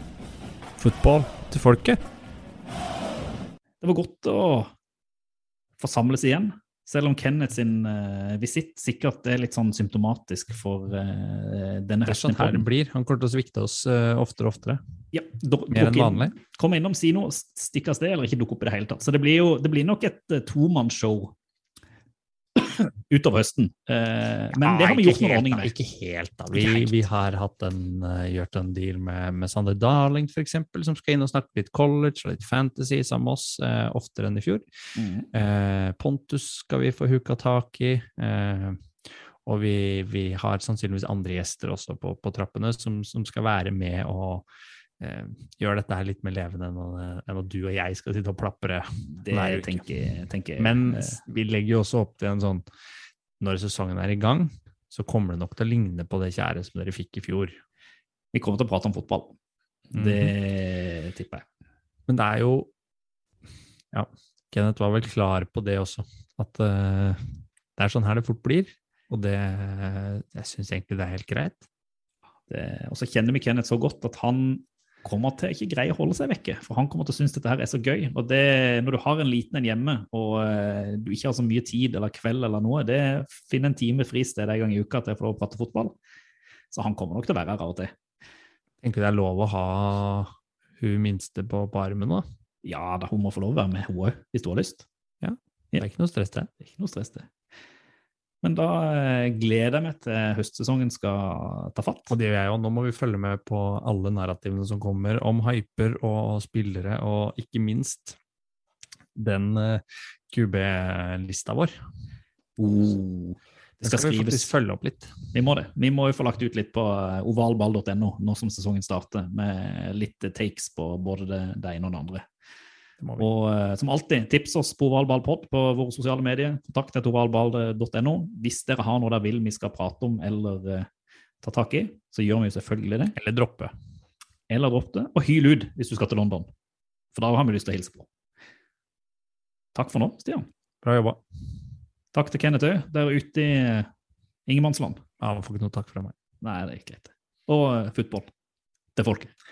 Fotball til folket. Det var godt å forsamles igjen. Selv om Kenneth sin uh, visitt sikkert er litt sånn symptomatisk for uh, denne Det er sånn her det blir. Han kommer til å svikte oss uh, oftere og oftere. Ja, duk- Mer enn dukk inn- vanlig. Kom innom, si noe, stikk av sted, eller ikke dukk opp i det hele tatt. Så det blir jo det blir nok et uh, tomannsshow utover høsten. Eh, men det har vi gjort noen ordninger med. Ikke helt, da. Vi, vi har en, eh, gjort en deal med, med Sander Darling, eksempel, som skal inn og snakke litt college og litt fantasy sammen med oss, eh, oftere enn i fjor. Mm. Eh, Pontus skal vi få huka tak i. Eh, og vi, vi har sannsynligvis andre gjester også på, på trappene som, som skal være med og eh, gjør dette her litt mer levende enn, at du og jeg skal sitte og plapre Det hver tenker, tenker jeg. Men Eh, vi legger jo også opp til en sånn Når sesongen er i gang, så kommer det nok til å ligne på det kjære som dere fikk i fjor. vi kommer til å prate om fotball. Det tipper jeg. Men det er jo Ja, Kenneth var vel klar på det også, at uh, det er sånn her det fort blir. Og det Jeg syns egentlig det er helt greit. Det, og så kjenner vi Kenneth så godt at han kommer til ikke greie å holde seg vekke. For han kommer til å synes dette her er så gøy. Og det, når du har en liten en hjemme, og eh, du ikke har så mye tid eller kveld eller noe, det finn en time fristed en gang i uka til å få lov å prate fotball. Så han kommer nok til å være her av og til. Tenker du det er lov å ha hun minste på, på armen, da. Ja da, hun må få lov å være med, hun òg, hvis hun har lyst. Ja. Det er ikke noe stress, det. Det ikke noe stress, det. Men da eh, gleder jeg meg til høstsesongen skal ta fatt. Og det gjør jeg jo. Nå må vi følge med på alle narrativene som kommer om hyper og spillere, og ikke minst den eh, QB-lista vår. Oh, det skal, vi skrives. faktisk følge opp litt. Vi må det. Vi må jo få lagt ut litt på eh, ovalball.no nå som sesongen starter, med litt takes på både det, det ene og det andre. Og eh, som alltid, tips oss på ovalballpod på våre sosiale medier. Kontakt etter ovalball.no. Hvis dere har noe dere vil vi skal prate om eller eh, ta tak i, så gjør vi jo selvfølgelig det. Eller droppe. Eller dropp det. Og hyl ut hvis du skal til London. For da har vi lyst til å hilse på. Takk for nå, Stian. Bra jobba. Takk til Kenneth òg, der ute i eh, ingenmannsland. Ja, Han får ikke noe takk fra meg. Nei, det er ikke greit. Og uh, fotball til folket.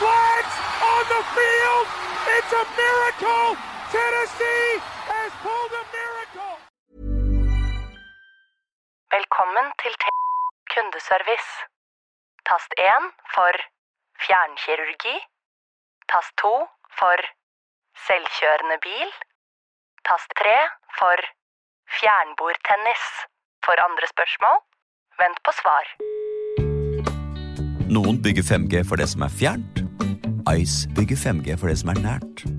flags on the field. It's a miracle. Tennessee has pulled a miracle. Velkommen til T kundeservice. Tast 1 for fjernkirurgi. Tast 2 for selvkjørende bil. Tast 3 for fjernbordtennis. For andre spørsmål, vent på svar. Noen bygger 5G for det som er fjernt. Ice bygger 5G for det som er nært.